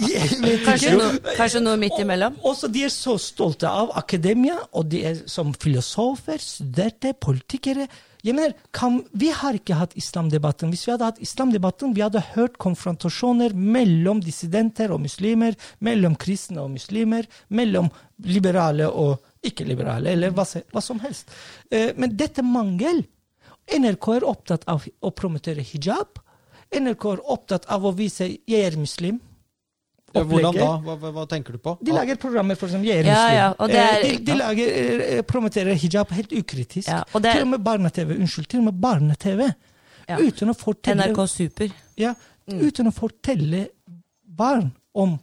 Kanskje no, kanskje noe midt imellom. Også de er så stolte av akademia, og de er som filosofer, studerte, politikere. Jeg mener, kan, Vi har ikke hatt islamdebatten. Hvis vi hadde hatt islamdebatten, vi hadde hørt konfrontasjoner mellom dissidenter og muslimer, mellom kristne og muslimer, mellom liberale og ikke-liberale, eller hva, hva som helst. Eh, men dette mangel. NRK er opptatt av å promotere hijab. NRK er opptatt av å vise 'jeg er muslim'. Hvordan da? Hva, hva, hva tenker du på? De lager programmer for som 'Jeg er muslim'. ja, og det er- Eh, de, de lager, eh, promoterer hijab helt ukritisk. Ja, og det er- Til og med barne-TV. Unnskyld, til og med barne-TV. Ja. Uten å fortelle NRK Super. ja, Mm. Uten å fortelle barn om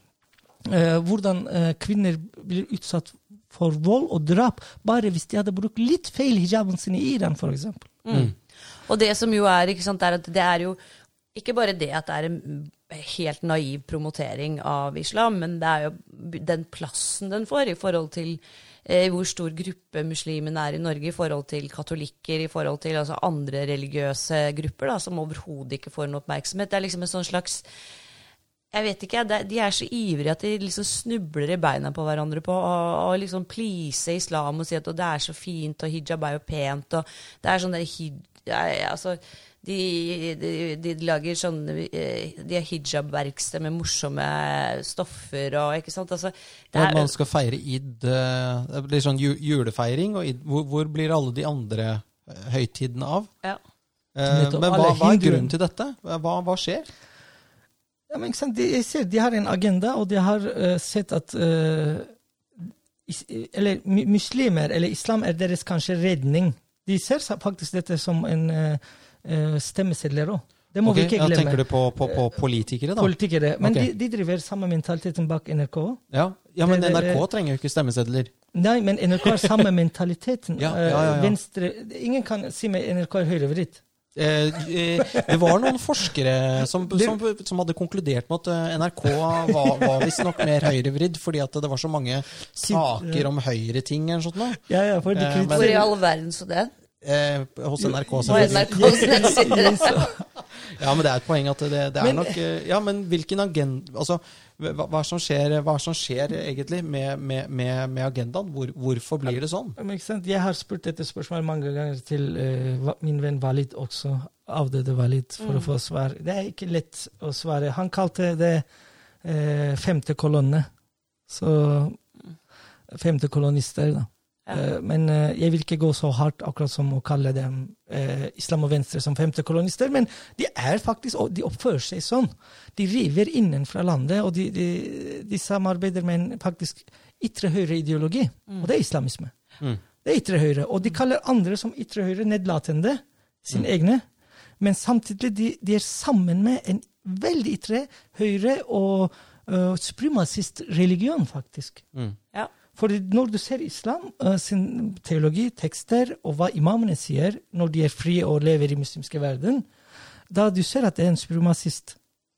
eh, hvordan eh, kvinner blir utsatt for vold og drap, bare hvis de hadde brukt litt feil hijaben sin i Iran, f.eks. Mm. Og det som jo er, ikke sant, er at det er jo ikke bare det at det er en helt naiv promotering av islam, men det er jo den plassen den får i forhold til eh, hvor stor gruppe muslimene er i Norge i forhold til katolikker, i forhold til altså, andre religiøse grupper da, som overhodet ikke får noe oppmerksomhet. Det er liksom en sånn slags jeg vet ikke, De er så ivrige at de liksom snubler i beina på hverandre på å liksom please islam og si at og det er så fint, og hijab er jo pent, og det er sånn der hij, altså, de, de, de lager sånn eh, De har hijab-verksted med morsomme stoffer og ikke sant. Altså, det er, man skal feire id eh, Det blir sånn julefeiring, og id, hvor, hvor blir alle de andre eh, høytidene av? ja. Eh, men hva, hva er grunnen til dette? Hva, hva skjer? Ja, men ikke sant? De, ser, de har en agenda, og de har uh, sett at uh, is, Eller muslimer, eller islam, er deres kanskje redning. De ser faktisk dette som en uh, stemmesedler òg. Det må okay, vi ikke ja, glemme. tenker du på, på, på politikere, da? Politikere. Men okay. de, de driver samme mentaliteten bak NRK. Ja, ja men Det- det- NRK trenger jo ikke stemmesedler. Nei, men NRK har samme mentaliteten. Ja, ja, ja, ja. Venstre Ingen kan si med NRK er høyrevridd. Eh, eh, det var noen forskere som, som, som hadde konkludert med at eh, NRK var, var visstnok mer høyrevridd, fordi at det var så mange saker om høyreting eller. Ja, ja, for Eh, Hvor i all verden så det? Eh, hos NRK, selvfølgelig. Ja, men det er et poeng at det, det er Men- nok eh, Ja, men hvilken agenda Altså, hva, hva, som skjer, hva som skjer egentlig med, med, med, med agendaen? Hvor, hvorfor blir det sånn? Men ikke sant? Jeg har spurt dette spørsmålet mange ganger til uh, min venn Walid også, avdøde Walid, for å få svar. Det er ikke lett å svare. Han kalte det uh, femte kolonne. Så femte kolonister, da. Ja. Eh, men eh, jeg vil ikke gå så hardt akkurat som å kalle dem eh, islam og venstre som femte kolonister, men de er faktisk, de oppfører seg sånn. De river innenfra landet, og de, de, de samarbeider med en faktisk ytre høyre-ideologi, og det er islamisme. Mm. Det er ytre høyre, og de kaller andre som ytre høyre nedlatende, sine egne, men samtidig de, de er sammen med en veldig ytre høyre og uh, supremacist religion, faktisk. Mm. Ja. For når du ser islam eh, sin teologi, tekster, og hva imamene sier når de er frie og lever i muslimske verden, da du ser at det er en supremacist.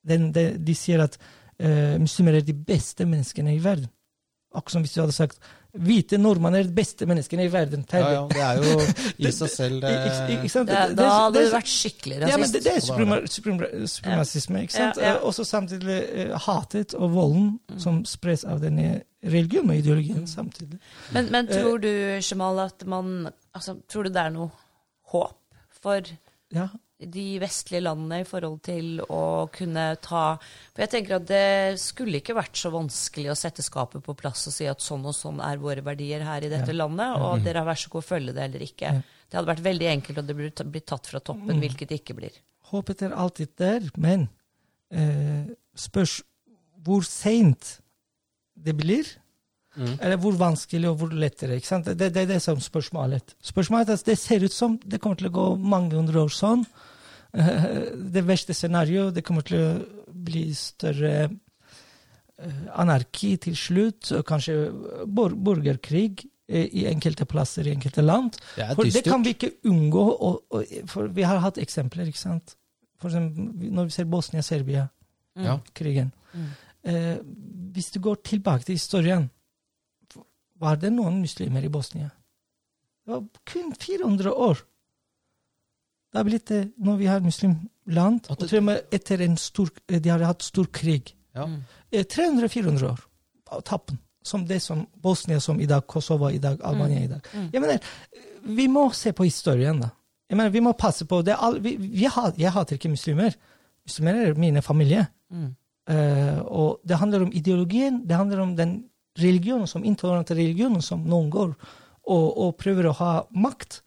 De, de sier at uh, muslimer er de beste menneskene i verden. Akkurat som hvis du hadde sagt hvite nordmenn er de beste menneskene i verden. Ja, ja, det er jo i seg selv det, Ikke- ikke sant? Det, Det- da hadde det- du vært skikkelig ja, men rasist. det, det er suprema- ikke sant? Ja, ja. Eh, Også samtidig eh, hatet og volden som spres av denne religionen og ideologien samtidig. Men, men Eh, tror du, Jamal, at man altså, Tror du det er noe håp for Ja, de vestlige landene i forhold til å kunne ta For jeg tenker at det skulle ikke vært så vanskelig å sette skapet på plass og si at sånn og sånn er våre verdier her i dette Ja. landet, og dere har vær så god å følge det eller ikke. Ja. Det hadde vært veldig enkelt og det burde blitt tatt fra toppen, Mm. hvilket det ikke blir. håpet er alltid der, men eh, spørs hvor seint det blir. Mm. Eller hvor vanskelig og hvor lettere. ikke sant? Det, det er det som spørsmålet. Spørsmålet er at Det ser ut som det kommer til å gå mange hundre år sånn. Eh, Det verste scenarioet det kommer til å bli større eh, anarki til slutt, og kanskje bor borgerkrig eh, i enkelte plasser i enkelte land. Det For det kan vi ikke unngå. Og, og, for vi har hatt eksempler. ikke sant? For eksempel når vi ser Bosnia-Serbia-krigen. Mm. Eh, hvis du går tilbake til historien, var det noen muslimer i Bosnia? Det var kun 400 år. Det har blitt det når vi har muslimland. Og til og med etter en stor eh, De har hatt stor krig. Ja. Mm. Eh, 300-400 år av tappen. Som det som Bosnia som i dag, Kosovo i dag, Albania i dag. Mm. Jeg mener, vi må se på historien, da. Jeg mener, vi må passe på det. er All, vi, vi jeg hater ikke muslimer. Muslimer er mine familie. Mm. Uh, og det handler om ideologien, det handler om den religionen som intolerante religionen som noen går og, og prøver å ha makt.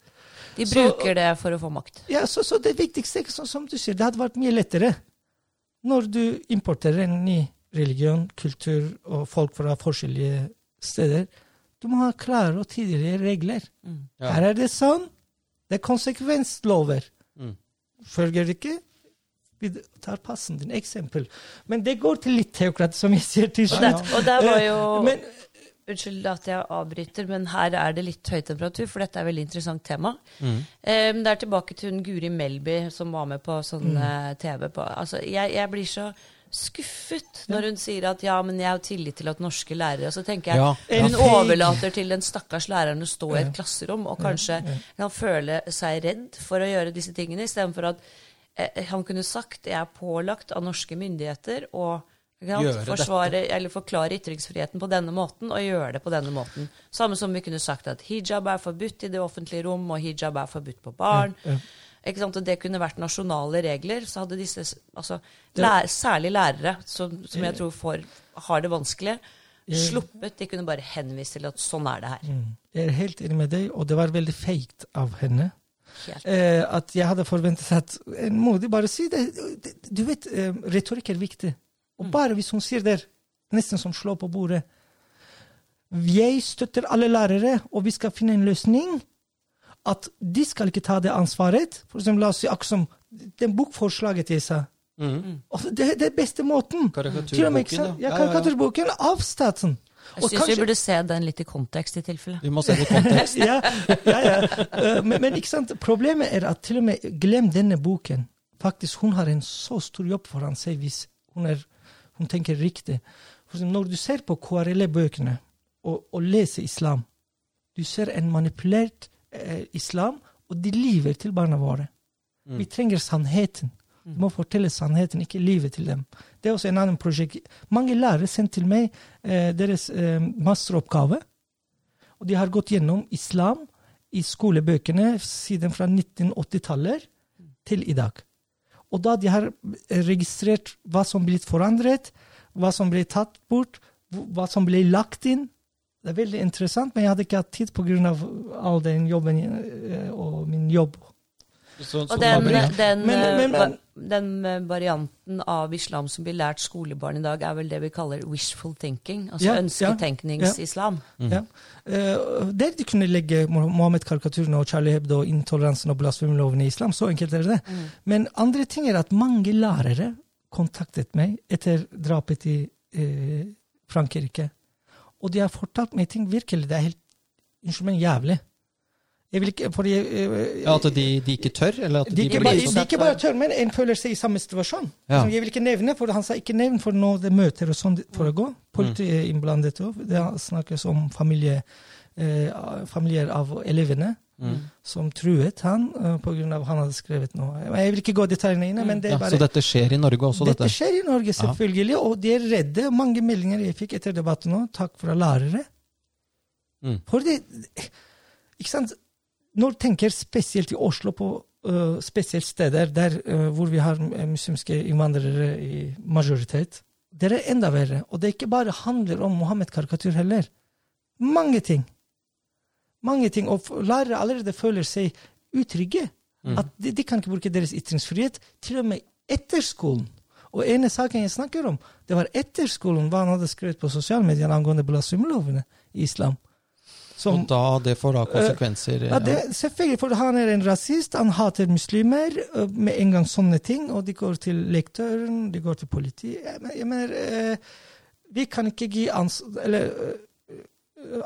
De Så- bruker det for å få makt. Ja, så, så det viktigste, er sånn som du sier, det hadde vært mye lettere når du importerer en ny religion, kultur og folk fra forskjellige steder. Du må ha klare og tidligere regler. Mm. Ja. Her er det sånn. Det er konsekvenslover. Mm. Følger det ikke? Vi tar passen din. Eksempel. Men det går til litt teokrat, som jeg sier til Og, der, slutt. og der var jo Men Unnskyld at jeg avbryter, men her er det litt høy temperatur, for dette er et veldig interessant tema. Mm. Um, det er tilbake til hun Guri Melby som var med på sånn Mm. eh, TV. På, altså, jeg, jeg blir så skuffet når hun sier at ja, men jeg har tillit til at norske lærere Og så tenker jeg Ja, ja. hun overlater til den stakkars læreren å stå i et klasserom og kanskje kan føle seg redd for å gjøre disse tingene, istedenfor at eh, han kunne sagt jeg er pålagt av norske myndigheter Gjøre forsvare eller forklare ytringsfriheten på denne måten, og gjøre det på denne måten. Samme som vi kunne sagt at hijab er forbudt i det offentlige rom, og hijab er forbudt på barn. Ja, ja. Ikke sant? Og det kunne vært nasjonale regler, så hadde disse altså, Det- lær, Særlig lærere, som, som jeg tror får, har det vanskelig, sluppet. De kunne bare henvise til at sånn er det her. Mm. Jeg er helt enig med deg, og det var veldig feigt av henne. Eh, at jeg hadde forventet at en modig bare si det. det- Du vet, eh, retorikk er viktig. Og bare hvis hun sier det, nesten som slår på bordet Jeg støtter alle lærere, og vi skal finne en løsning. At de skal ikke ta det ansvaret. For eksempel, la oss si akkurat som den bokforslaget jeg sa. Mm. Og det, er den beste måten. Karikaturboken, ja. Karikaturboken av staten. Jeg syns kanskje... vi burde se den litt i kontekst, i tilfelle. Vi må se det i kontekst. ja, ja, ja. Eh, Men, men ikke sant? problemet er at til og med glem denne boken. Faktisk, Hun har en så stor jobb foran seg hvis hun, er, hun tenker riktig. Når du ser på KRLE-bøkene og, og leser islam, du ser en manipulert eh, islam, og de lyver til barna våre. Mm. Vi trenger sannheten. Du må fortelle sannheten, ikke livet til dem. Det er også en annen prosjekt. Mange lærere sendte til meg eh, deres eh, masteroppgave. Og de har gått gjennom islam i skolebøkene siden fra 1980-tallet til i dag. Og da de har registrert hva som ble forandret, hva som ble tatt bort, hva som ble lagt inn Det er veldig interessant, men jeg hadde ikke hatt tid pga. all den jobben eh, og min jobb. Så, Og den, den, Men- eh, men- men- den eh, varianten av islam som blir lært skolebarn i dag, er vel det vi kaller wishful thinking. Altså Ja, ja, ønsketenkningsislam. Ja. Eh, der de kunne legge Mohammed-karikaturene og Charlie Hebdo og intoleransen og blasfemiloven i islam. Så enkelt er det. Mm. Men andre ting er at mange lærere kontaktet meg etter drapet i eh, Frankrike. Og de har fortalt meg ting virkelig det er helt unnskyld men jævlig. Ikke, fordi, eh, Ja, At de, de ikke tør? Eller at de, de, ikke bare, sånn- de ikke bare tør, men en føler seg i samme situasjon. Ja. Jeg vil ikke nevne, for Han sa ikke nevn for når det møter og sånn foregår. Politiet er innblandet òg. Det snakkes om familie, eh, familier av elevene Mm. som truet han uh, pga. han hadde skrevet noe. Jeg vil ikke gå detaljene inn, men det er bare Så dette skjer i Norge også, dette dette? skjer i Norge, selvfølgelig, og de er redde. Mange meldinger jeg fikk etter debatten nå, takk fra lærere. Mm. For det Ikke sant? Når tenker spesielt i Oslo, på uh, spesielt steder der uh, hvor vi har uh, muslimske innvandrere i majoritet, det er enda verre. Og det ikke bare handler om Mohammed-karikatur heller. Mange ting. Mange ting. Og lærere allerede føler seg utrygge. Mm. At de, de kan ikke bruke deres ytringsfrihet til og med etter skolen. Og ene saken jeg snakker om, det var etter skolen hva han hadde skrevet på sosiale medier angående blasfemilovene i islam. Som, Og da det får da konsekvenser? ja, det, selvfølgelig, for han er en rasist, han hater muslimer. ø, Med en gang sånne ting. Og de går til lektøren, de går til politiet. Jeg mener, eh, vi kan ikke gi ans eller,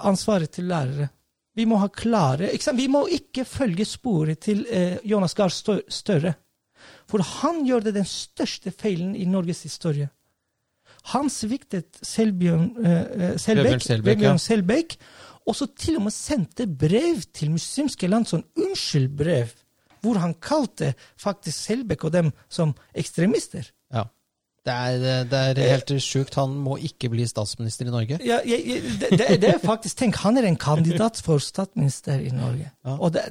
ansvaret til lærere. Vi må ha klare ikke sant? Vi må ikke følge sporet til eh, Jonas Gahr Stø- Støre. For han gjør det den største feilen i Norges historie. Han sviktet Selbjørn eh, eh, Selbekk, Og så til og med sendte brev til muslimske land, sånn unnskyldbrev, hvor han kalte faktisk Selbekk og dem som ekstremister. Ja. Det er, det er helt sjukt. Han må ikke bli statsminister i Norge. Ja, jeg, jeg, det, det, er faktisk, tenk, Han er en kandidat for statsminister i Norge. Ja. Og det,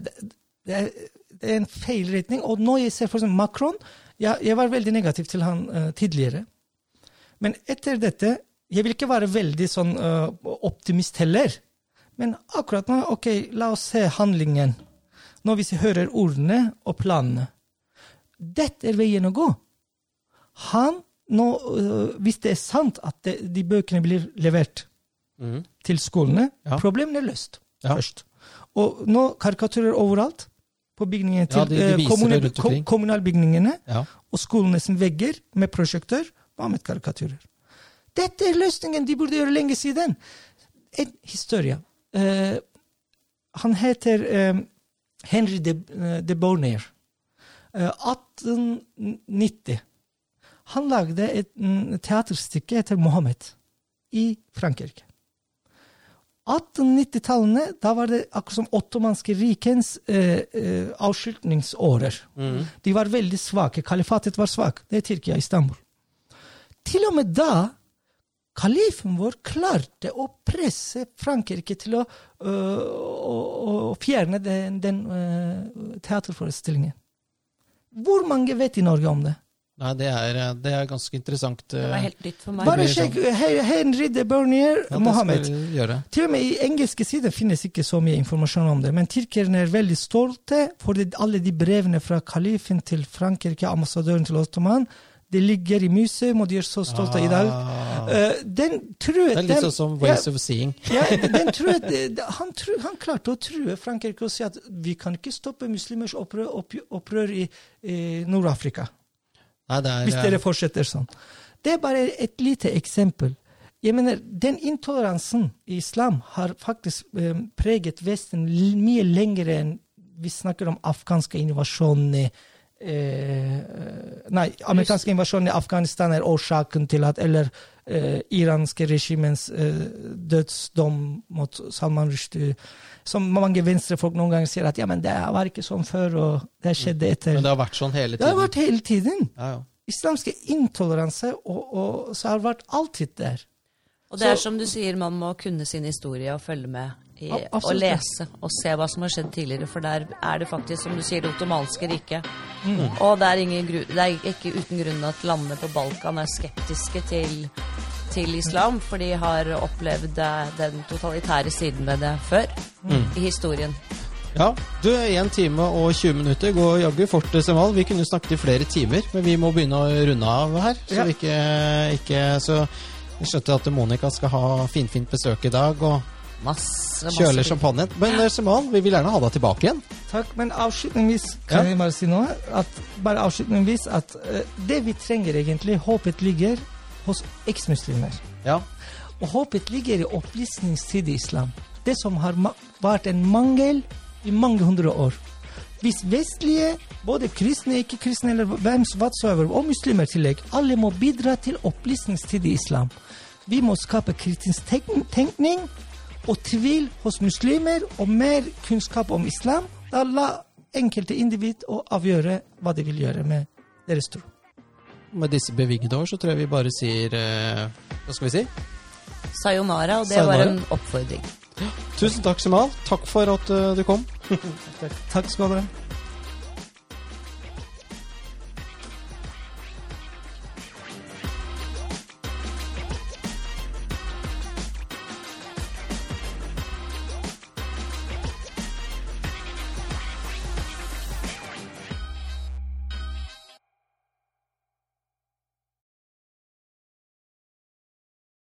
er, det er en feil retning. Og når jeg ser for eksempel Macron jeg, Jeg var veldig negativ til han uh, tidligere. Men etter dette Jeg vil ikke være veldig sånn uh, optimist heller. Men akkurat nå, ok, la oss se handlingen. Når vi hører ordene og planene. Dette er veien å gå. Han, nå, øh, hvis det er sant at det, de bøkene blir levert mm. til skolene, Ja. problemet er løst Ja. først. Og nå karikaturer overalt. På bygningene til Ja, de- de eh, viser kommune- det rundt omkring. ko- kommunalbygningene Ja. og skolenes vegger med prosjekter. Hva med karikaturer? Dette er løsningen de burde gjøre lenge siden. En historie. Eh, han heter eh, Henry de, eh, de Bournier. Eh, 1890. Han lagde et mm, teaterstykke etter Mohammed i Frankrike. 1890-tallene, da var det akkurat som ottomanske rikens eh, eh, avskiltningsårer. Mm. De var veldig svake. Kalifatet var svak. Det er Tyrkia, Istanbul. Til og med da kalifen vår klarte å presse Frankrike til å, øh, å, å fjerne den, den øh, teaterforestillingen. Hvor mange vet i Norge om det? Nei, det er, det er ganske interessant. Det var helt nytt for meg. Bare sjekk Henry de Bernier, ja, Mohammed. Til og med i engelske sider finnes ikke så mye informasjon om det, men tyrkerne er veldig stolte for alle de brevene fra kalifen til Frankrike, ambassadøren til Ottoman. Det ligger i museum, og de er så stolte i dag. Ah. Eh, den truet Det er litt sånn som Ways of Seeing. ja, den truet, han, tru, han klarte å true Frankrike og si at vi kan ikke stoppe muslimers opprør, opp, opprør i, i Nord-Afrika hvis dere fortsetter sånn. Det er bare et lite eksempel. Jeg mener, Den intoleransen i islam har faktisk eh, preget Vesten mye lenger enn vi snakker om afghanske invasjonen i eh, Nei, amerikansk invasjon i Afghanistan er årsaken til at Eller eh, iranske regimens eh, dødsdom mot Salman Rushdie. Som mange venstrefolk noen ganger sier at ja, men det var ikke sånn før, og det skjedde etter. Men det har vært sånn hele tiden? Det har vært hele tiden Ja, ja. islamske intoleranse, og, og så har det vært alltid der. Og det er Så- som du sier, man må kunne sin historie og følge med i, og lese og se hva som har skjedd tidligere. For der er det faktisk, som du sier, det ottomanske riket. Mm. Og det er, ingen det er ikke uten grunn at landene på Balkan er skeptiske til, til islam, for de har opplevd eh, den totalitære siden ved det før Mm. i historien. Ja, du, 1 time og 20 minutter går jaggu fort, Semal. Vi kunne snakket i flere timer, men vi må begynne å runde av her. Så Ja. vi ikke, ikke Så jeg skjønte at Monica skal ha finfint besøk i dag og Masse, masse Kjøler champagnen. champagne. Men Simon, vi vil gjerne ha deg tilbake igjen. Takk, men avslutningsvis kan Ja. jeg bare si noe. At, bare avslutningsvis at uh, det vi trenger egentlig, håpet ligger hos eksmuslimer. Ja. Og håpet ligger i opplysningstid i islam. Det som har ma vært en mangel i mange hundre år. Hvis vestlige, både kristne, ikke-kristne eller hvem whatsoever, og muslimer i tillegg, alle må bidra til opplysningstid i islam. Vi må skape kritisk tenk- tenkning og tvil hos muslimer og mer kunnskap om islam. Da la enkelte individ å avgjøre hva de vil gjøre med deres tro. Med disse bevingede år så tror jeg vi bare sier eh, Hva skal vi si? Sayonara, og det Sayonara. var en oppfordring. Tusen takk, Simal. Takk for at eh, du kom. Takk skal du ha.